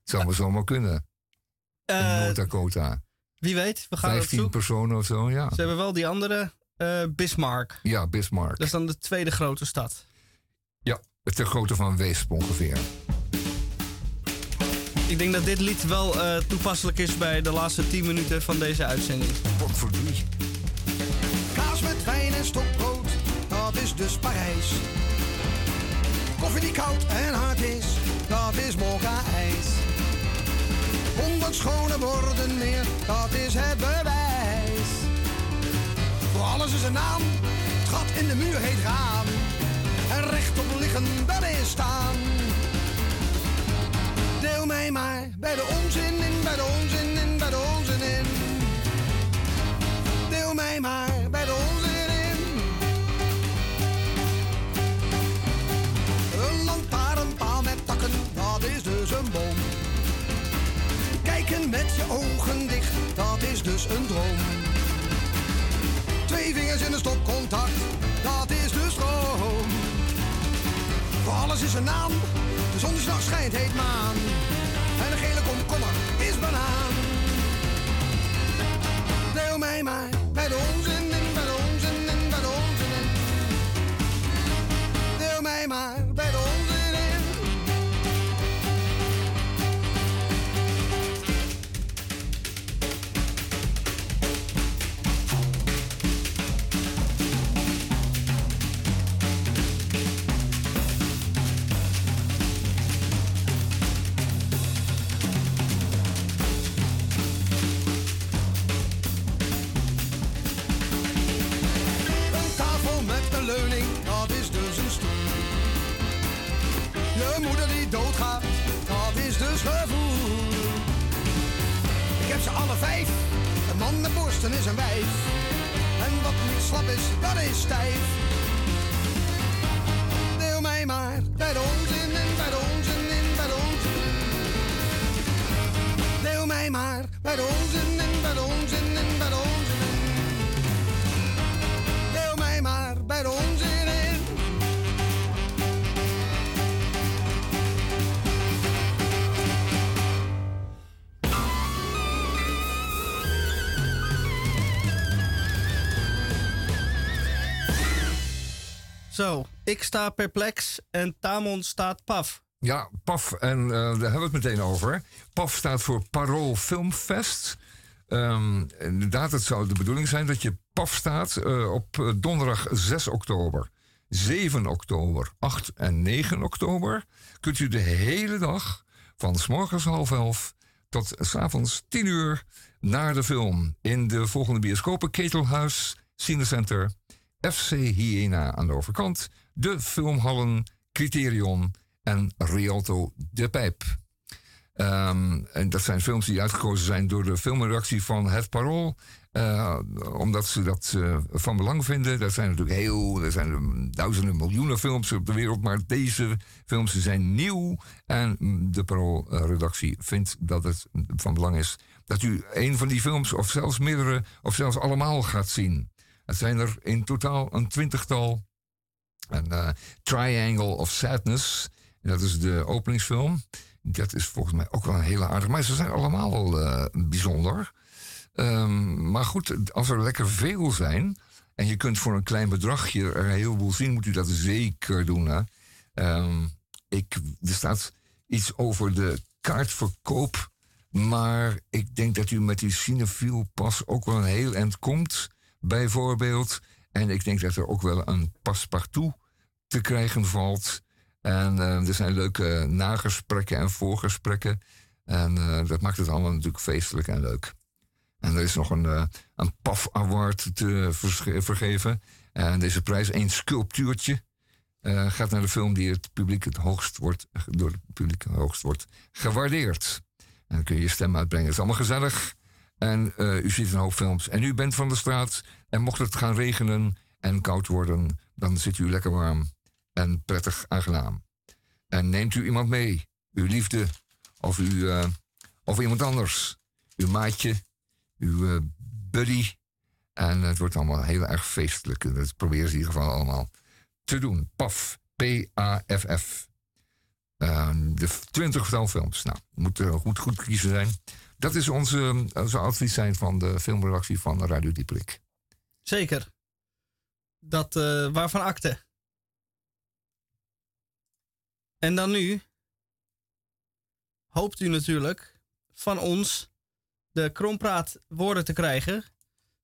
Zou maar zomaar kunnen. In Eh, Noord-Dakota. wie weet, we gaan het 15 zoeken. personen of zo, ja. Ze hebben wel die andere eh, Bismarck. Ja, Bismarck. Dat is dan de tweede grote stad. Ja, ter grootte van Weesp ongeveer. Ik denk dat dit lied wel toepasselijk is bij de laatste 10 minuten van deze uitzending. Wat stokbrood, dat is dus Parijs. Koffie die koud en hard is, dat is mokka-ijs. Honderd schone woorden meer, dat is het bewijs. Voor alles is een naam, het gat in de muur heet raam. En rechtop liggen, dat is staan. Deel mij maar bij de onzin in, bij de onzin in, bij de onzin in. Deel mij maar bij de onzin met je ogen dicht, dat is dus een droom. Twee vingers in een stopcontact, dat is de stroom. Voor alles is een naam, de zon die s'nachts schijnt heet maan. En een gele komkommer is banaan. Deel mij maar bij de onzin in, bij de onzin in, bij de onzin in. Deel mij maar bij de onzin alle vijf, een man met borsten is een wijf. En wat niet slap is, dat is stijf. Deel mij maar bij de onzin in, bij de onzin in, bij de onzin in. Deel mij maar bij de onzin in, bij de onzin in, bij de onzin in. Deel mij maar bij de onzin Zo, ik sta perplex en Tamon staat paf. Ja, PAF, en eh, daar hebben we het meteen over. PAF staat voor Parool Filmfest. Ehm, inderdaad, het zou de bedoeling zijn dat je PAF staat eh, op eh, donderdag 6 oktober. 7 oktober, 8 en 9 oktober kunt u de hele dag van s morgens half elf tot avonds 10 uur naar de film in de volgende bioscopen Ketelhuis, Cinecenter, FC Hyena aan de overkant, de filmhallen Criterion en Rialto de Pijp. Ehm, en dat zijn films die uitgekozen zijn door de filmredactie van Het Parool. eh, omdat ze dat eh, van belang vinden. Dat zijn natuurlijk heel. Er zijn duizenden, miljoenen films op de wereld. Maar deze films zijn nieuw. En de Parool-redactie vindt dat het van belang is. dat u een van die films, of zelfs meerdere, of zelfs allemaal gaat zien. Het zijn er in totaal een twintigtal. En eh, Triangle of Sadness. Dat is de openingsfilm. Dat is volgens mij ook wel een hele aardige. Maar ze zijn allemaal wel eh, bijzonder. Ehm, maar goed, als er lekker veel zijn. en je kunt voor een klein bedragje er een heleboel zien. moet u dat zeker doen. Hè? Ehm, ik, er staat iets over de kaartverkoop. Maar ik denk dat u met die Cinefiel pas ook wel een heel eind komt. Bijvoorbeeld. En ik denk dat er ook wel een paspartout te krijgen valt. En eh, er zijn leuke nagesprekken en voorgesprekken. En eh, dat maakt het allemaal natuurlijk feestelijk en leuk. En er is nog een, eh, een PAF Award te verge- vergeven. En deze prijs, één sculptuurtje, gaat naar de film die het publiek het hoogst wordt, door het publiek het hoogst wordt gewaardeerd. En dan kun je je stem uitbrengen. Het is allemaal gezellig. En eh, u ziet een hoop films. En u bent van de straat. En mocht het gaan regenen en koud worden, dan zit u lekker warm en prettig aangenaam. En neemt u iemand mee, uw liefde of, uw, eh, of iemand anders, uw maatje, uw eh, buddy. En het wordt allemaal heel erg feestelijk. Dat proberen ze in ieder geval allemaal te doen. PAF, P-A-F-F. De twintigtal films. Nou, moet goed, goed kiezen zijn. Dat is onze, onze advies zijn van de filmredactie van Radio Dieperik. Zeker. Dat, eh, waarvan akte. En dan nu hoopt u natuurlijk van ons de krompraat woorden te krijgen.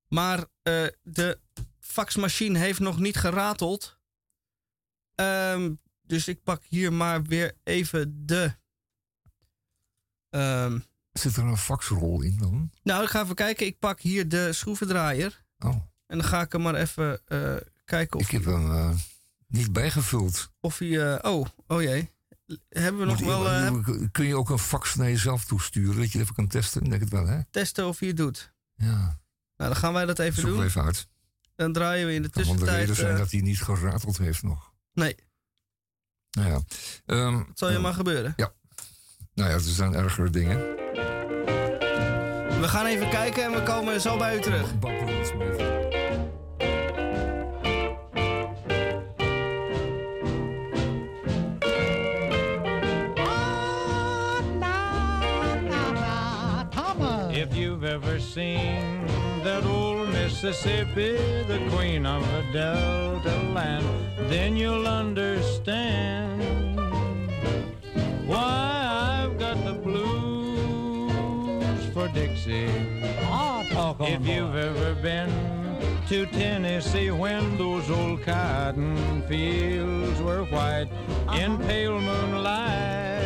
Maar eh, de faxmachine heeft nog niet gerateld. Ehm, dus ik pak hier maar weer even de. Ehm, Zit er een faxrol in dan? nou, ik ga even kijken. Ik pak hier de schroevendraaier. Oh, En dan ga ik hem maar even eh, kijken of ik heb hem eh, niet bijgevuld. Of hij. eh, oh, oh jee. Hebben we nog Moet- wel kun je ook een fax naar jezelf toesturen? Dat je even kan testen? Ik denk het wel, hè? testen of hij het doet? Ja, Nou, dan gaan wij dat even zoek doen. even uit. Dan draaien we in de Kan wel de tussentijd. reden zijn dat hij niet gerateld heeft nog. Nee, Nou ja. Ehm, dat zal je eh, maar gebeuren. Nou ja, er zijn ergere dingen. We gaan even kijken en we komen zo bij u terug. If you've ever seen that old Mississippi, the queen of the Delta land, then you'll understand if you've ever been to Tennessee when those old cotton fields were white uh-huh. in pale moonlight,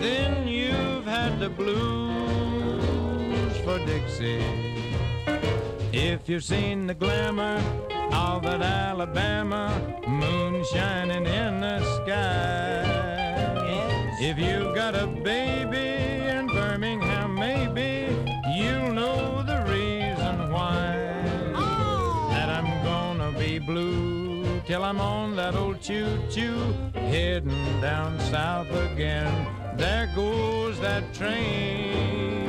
then you've had the blues for Dixie. If you've seen the glamour of that Alabama moon shining in the sky, if you've got a baby blue till I'm on that old choo-choo heading down south again. There goes that train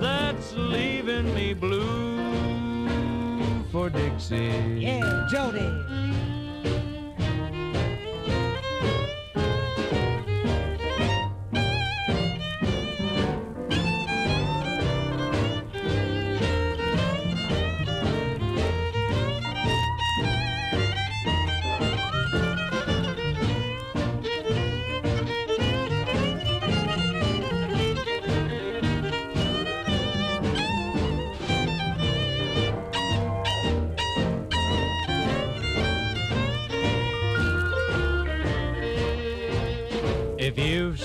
that's leaving me blue for Dixie. Yeah, Jody.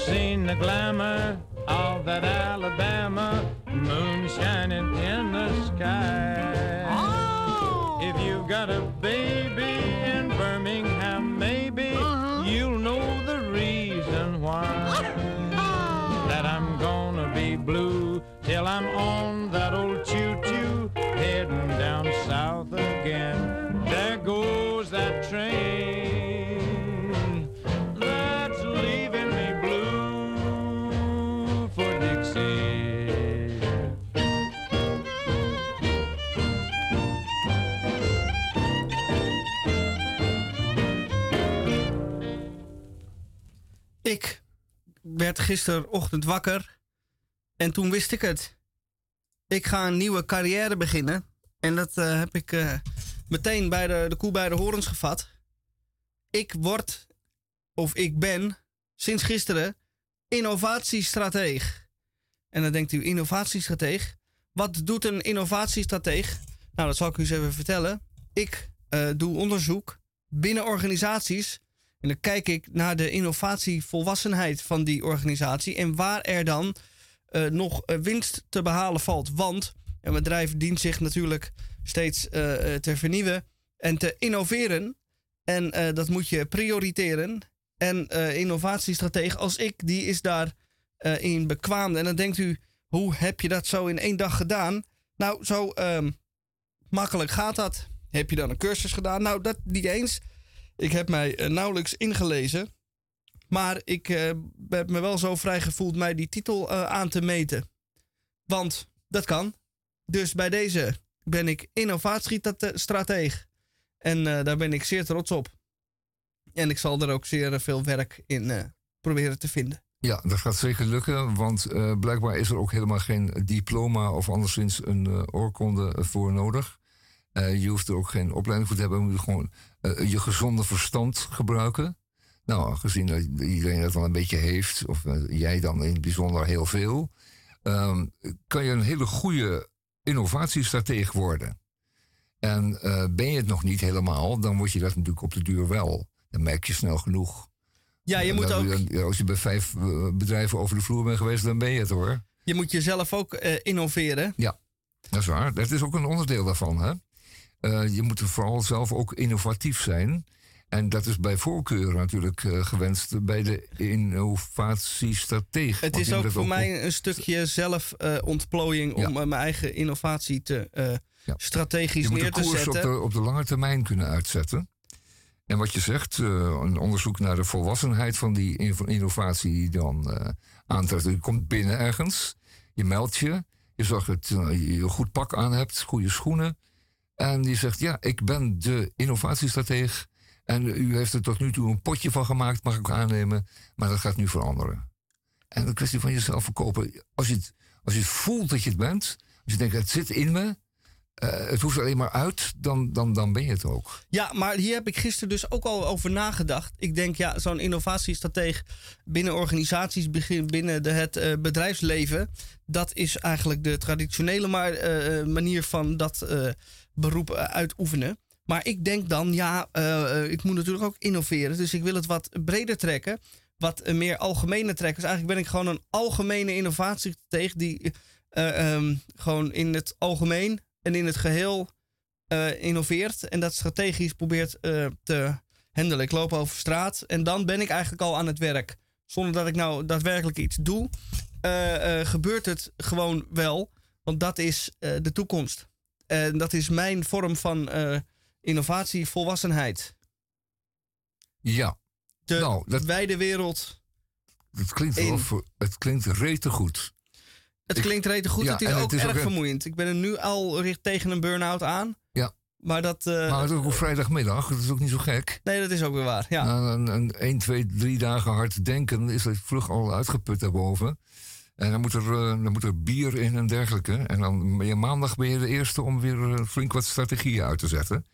Seen the glamour of that Alabama moon shining in the sky, oh. if you've got a baby in Birmingham, maybe uh-huh. you'll know the reason why. Oh. That I'm gonna be blue till I'm on that old werd gisterochtend wakker en toen wist ik het. Ik ga een nieuwe carrière beginnen. En dat eh, heb ik eh, meteen bij de, de koe bij de horens gevat. Ik word, of ik ben, sinds gisteren innovatiestrateeg. En dan denkt u, innovatiestrateeg? Wat doet een innovatiestrateeg? Nou, dat zal ik u eens even vertellen. Ik eh, doe onderzoek binnen organisaties. En dan kijk ik naar de innovatievolwassenheid van die organisatie. En waar er dan eh, nog eh, winst te behalen valt. Want een bedrijf dient zich natuurlijk steeds eh, te vernieuwen en te innoveren. En dat moet je prioriteren. En innovatiestratege als ik, die is daarin in bekwaam. En dan denkt u, hoe heb je dat zo in één dag gedaan? Nou, zo ehm, makkelijk gaat dat. Heb je dan een cursus gedaan? Nou, dat niet eens. Ik heb mij eh, nauwelijks ingelezen. Maar ik eh, heb me wel zo vrij gevoeld mij die titel eh, aan te meten. Want dat kan. Dus bij deze ben ik innovatiestrateeg. En daar ben ik zeer trots op. En ik zal er ook zeer veel werk in proberen te vinden. Ja, dat gaat zeker lukken, want blijkbaar is er ook helemaal geen diploma of anderszins een oorkonde voor nodig. Eh, je hoeft er ook geen opleiding voor te hebben, je moet gewoon eh, je gezonde verstand gebruiken. Nou, gezien dat iedereen dat wel een beetje heeft, of eh, jij dan in het bijzonder heel veel, ehm, kan je een hele goede innovatiestratege worden. En ben je het nog niet helemaal, dan word je dat natuurlijk op de duur wel. Dan merk je snel genoeg. Ja, je moet dan- ook dan- als je bij vijf bedrijven over de vloer bent geweest, dan ben je het hoor. je moet jezelf ook innoveren. Ja, dat is waar. Dat is ook een onderdeel daarvan. Hè? Eh, je moet vooral zelf ook innovatief zijn. En dat is bij voorkeur natuurlijk eh, gewenst bij de innovatiestratege. Het is ook voor mij een stukje zelfontplooiing Ja. om eh, mijn eigen innovatie te eh, Ja. strategisch Je moet de neer te koers op zetten. de, op de lange termijn kunnen uitzetten. En wat je zegt, eh, een onderzoek naar de volwassenheid van die in- innovatie die dan eh aantrekt. Je komt binnen ergens, je meldt je, je zorgt dat eh, je een goed pak aan hebt, goede schoenen. En die zegt, ja, ik ben de innovatiestratege. En u heeft er tot nu toe een potje van gemaakt, mag ik aannemen. Maar dat gaat nu veranderen. En een kwestie van jezelf verkopen. Als je het, als je voelt dat je het bent, als je denkt, het zit in me, eh, het hoeft alleen maar uit, dan, dan, dan ben je het ook. Ja, maar hier heb ik gisteren dus ook al over nagedacht. Ik denk, ja, zo'n innovatiestratege binnen organisaties, binnen de, het eh, bedrijfsleven, dat is eigenlijk de traditionele maar, eh, manier van dat beroep eh, uitoefenen. Maar ik denk dan, ja, eh, eh, ik moet natuurlijk ook innoveren. Dus ik wil het wat breder trekken. Wat meer algemene trekken. Dus eigenlijk ben ik gewoon een algemene innovatiestratege die eh, ehm, gewoon in het algemeen en in het geheel eh, innoveert en dat strategisch probeert te handelen. Ik loop over straat en dan ben ik eigenlijk al aan het werk. Zonder dat ik nou daadwerkelijk iets doe, gebeurt het gewoon wel. Want dat is de toekomst. En dat is mijn vorm van eh, innovatie, volwassenheid. Ja, De Nou, dat- wijde wereld. het klinkt, wel voor, het klinkt rete goed. Het Ik- klinkt rete goed. Ja, het is ook het is erg ook vermoeiend. Ik ben er nu al richt tegen een burn-out aan. Ja. Maar dat... eh, Maar het is ook op vrijdagmiddag, dat is ook niet zo gek. nee, dat is ook weer waar. Ja. Na een, een 1, 2, 3 dagen hard denken is het vlug al uitgeput daarboven. En dan moet, er, eh, dan moet er bier in en dergelijke. En dan ben je maandag ben je de eerste om weer eh, flink wat strategieën uit te zetten.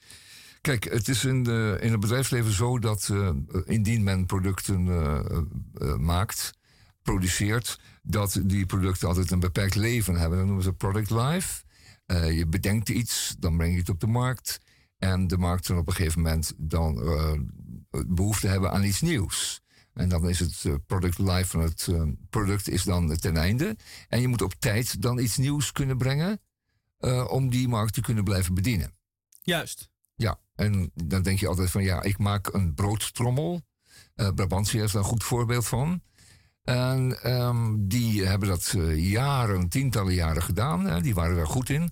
Kijk, het is in, de, in het bedrijfsleven zo dat eh, indien men producten maakt, produceert, dat die producten altijd een beperkt leven hebben. Dat noemen ze product life. Je bedenkt iets, dan breng je het op de markt. En de markt zal op een gegeven moment dan eh, behoefte hebben aan iets nieuws. En dan is het eh, product life van het eh, product is dan ten einde. En je moet op tijd dan iets nieuws kunnen brengen eh, om die markt te kunnen blijven bedienen. Juist. Ja, en dan denk je altijd van ja, ik maak een broodtrommel. Eh Brabantia is daar een goed voorbeeld van. En ehm, die hebben dat jaren, tientallen jaren gedaan. Hè. Die waren daar goed in.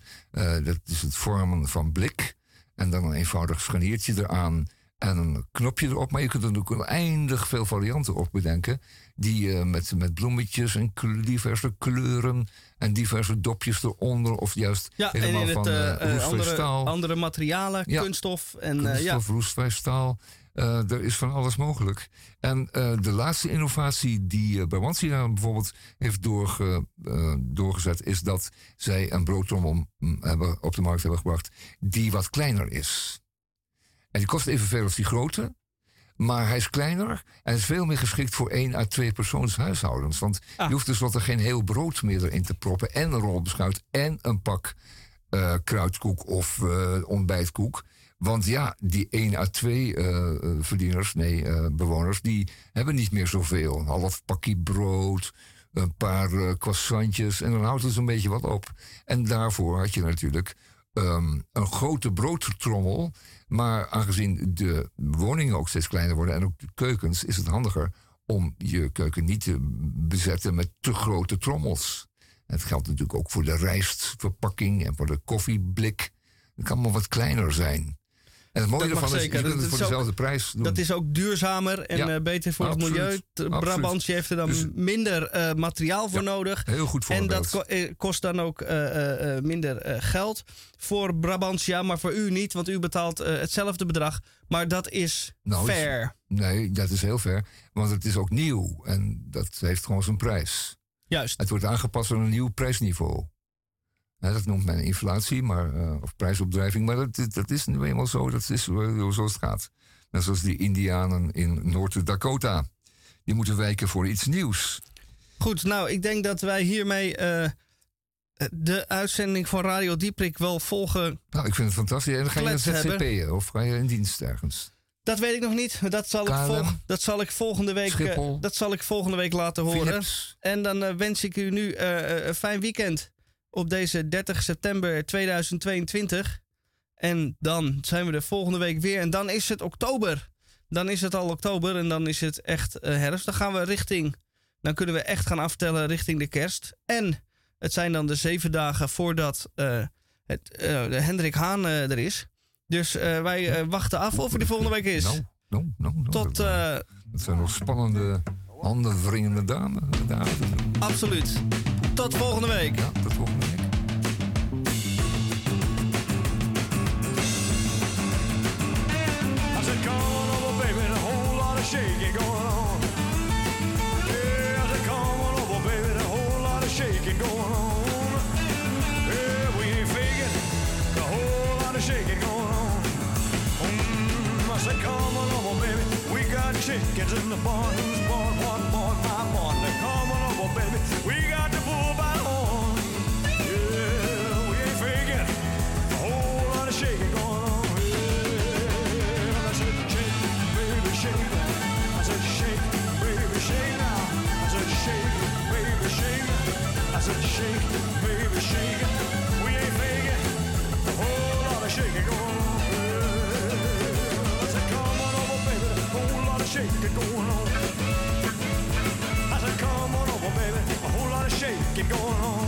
Dat is het vormen van blik. En dan een eenvoudig scharniertje eraan en een knopje erop. Maar je kunt er ook oneindig veel varianten op bedenken. Die eh, met, met bloemetjes en diverse kleuren en diverse dopjes eronder. Of juist Ja, en helemaal in het van eh, eh roestvrij andere, staal. andere materialen, Ja. kunststof. En, eh, ja. Kunststof, roestvrij staal. Er is van alles mogelijk. En de laatste innovatie die uh, Brabantia bijvoorbeeld heeft doorge, doorgezet... is dat zij een broodtrommel mm, hebben, op de markt hebben gebracht... die wat kleiner is. En die kost evenveel als die grote... Maar hij is kleiner en is veel meer geschikt voor één à twee persoonshuishoudens. Want Ah. je hoeft dus er geen heel brood meer erin te proppen... en een rol beschuit en een pak eh, kruidkoek of eh, ontbijtkoek. Want ja, die 1 à 2 eh, verdieners, nee, bewoners, die hebben niet meer zoveel. Een half pakje brood, een paar eh, croissantjes en dan houdt het zo'n beetje wat op. En daarvoor had je natuurlijk ehm, een grote broodtrommel. Maar aangezien de woningen ook steeds kleiner worden en ook de keukens, is het handiger om je keuken niet te bezetten met te grote trommels. Het geldt natuurlijk ook voor de rijstverpakking en voor de koffieblik. Het kan maar wat kleiner zijn. En het mooie Dat ervan is, zeker. je kunt Dat het voor ook- dezelfde prijs doen. Dat is ook duurzamer en Ja, eh, beter voor absoluut. het milieu. Brabantje heeft er dan Dus- minder eh, materiaal voor Ja, nodig. Heel goed En voorbeeld. dat ko- eh, kost dan ook minder geld voor Brabantia, maar voor u niet, want u betaalt hetzelfde bedrag. Maar dat is Nou, is- fair. Nee, dat is heel ver. Want het is ook nieuw. En dat heeft gewoon zijn prijs. Juist. Het wordt aangepast aan een nieuw prijsniveau. Hè, dat noemt men inflatie, maar, eh, of prijsopdrijving. Maar dat, dat is nu eenmaal zo. Dat is zoals het gaat. Net zoals die Indianen in Noord-Dakota. Die moeten wijken voor iets nieuws. Goed, nou, ik denk dat wij hiermee eh, de uitzending van Radio Dieprik wel volgen. Nou, ik vind het fantastisch. En dan ga je naar. ZCP'en of ga je in dienst ergens? Dat weet ik nog niet. Dat zal, ik, dat zal ik volgende week, eh, dat zal ik volgende week laten horen. Philips? En dan wens ik u nu een fijn weekend op deze 30 september 2022. En dan zijn we de volgende week weer. En dan is het oktober. Dan is het al oktober en dan is het echt eh, herfst. Dan gaan we richting. Dan kunnen we echt gaan aftellen richting de kerst. En het zijn dan de zeven dagen voordat eh, het, eh, de Hendrik Haan er is. Dus wij wachten af of er die volgende week is. Nou, nou, nou, Tot, dat zijn nog spannende, handenwringende dames. dagen. absoluut. Tot volgende week. Ja, tot volgende week. Whole lot of shaking we whole lot of shaking we chickens in the barn. Who's born, what born, my born. Now come on over, baby, we got the lot of shaking going on.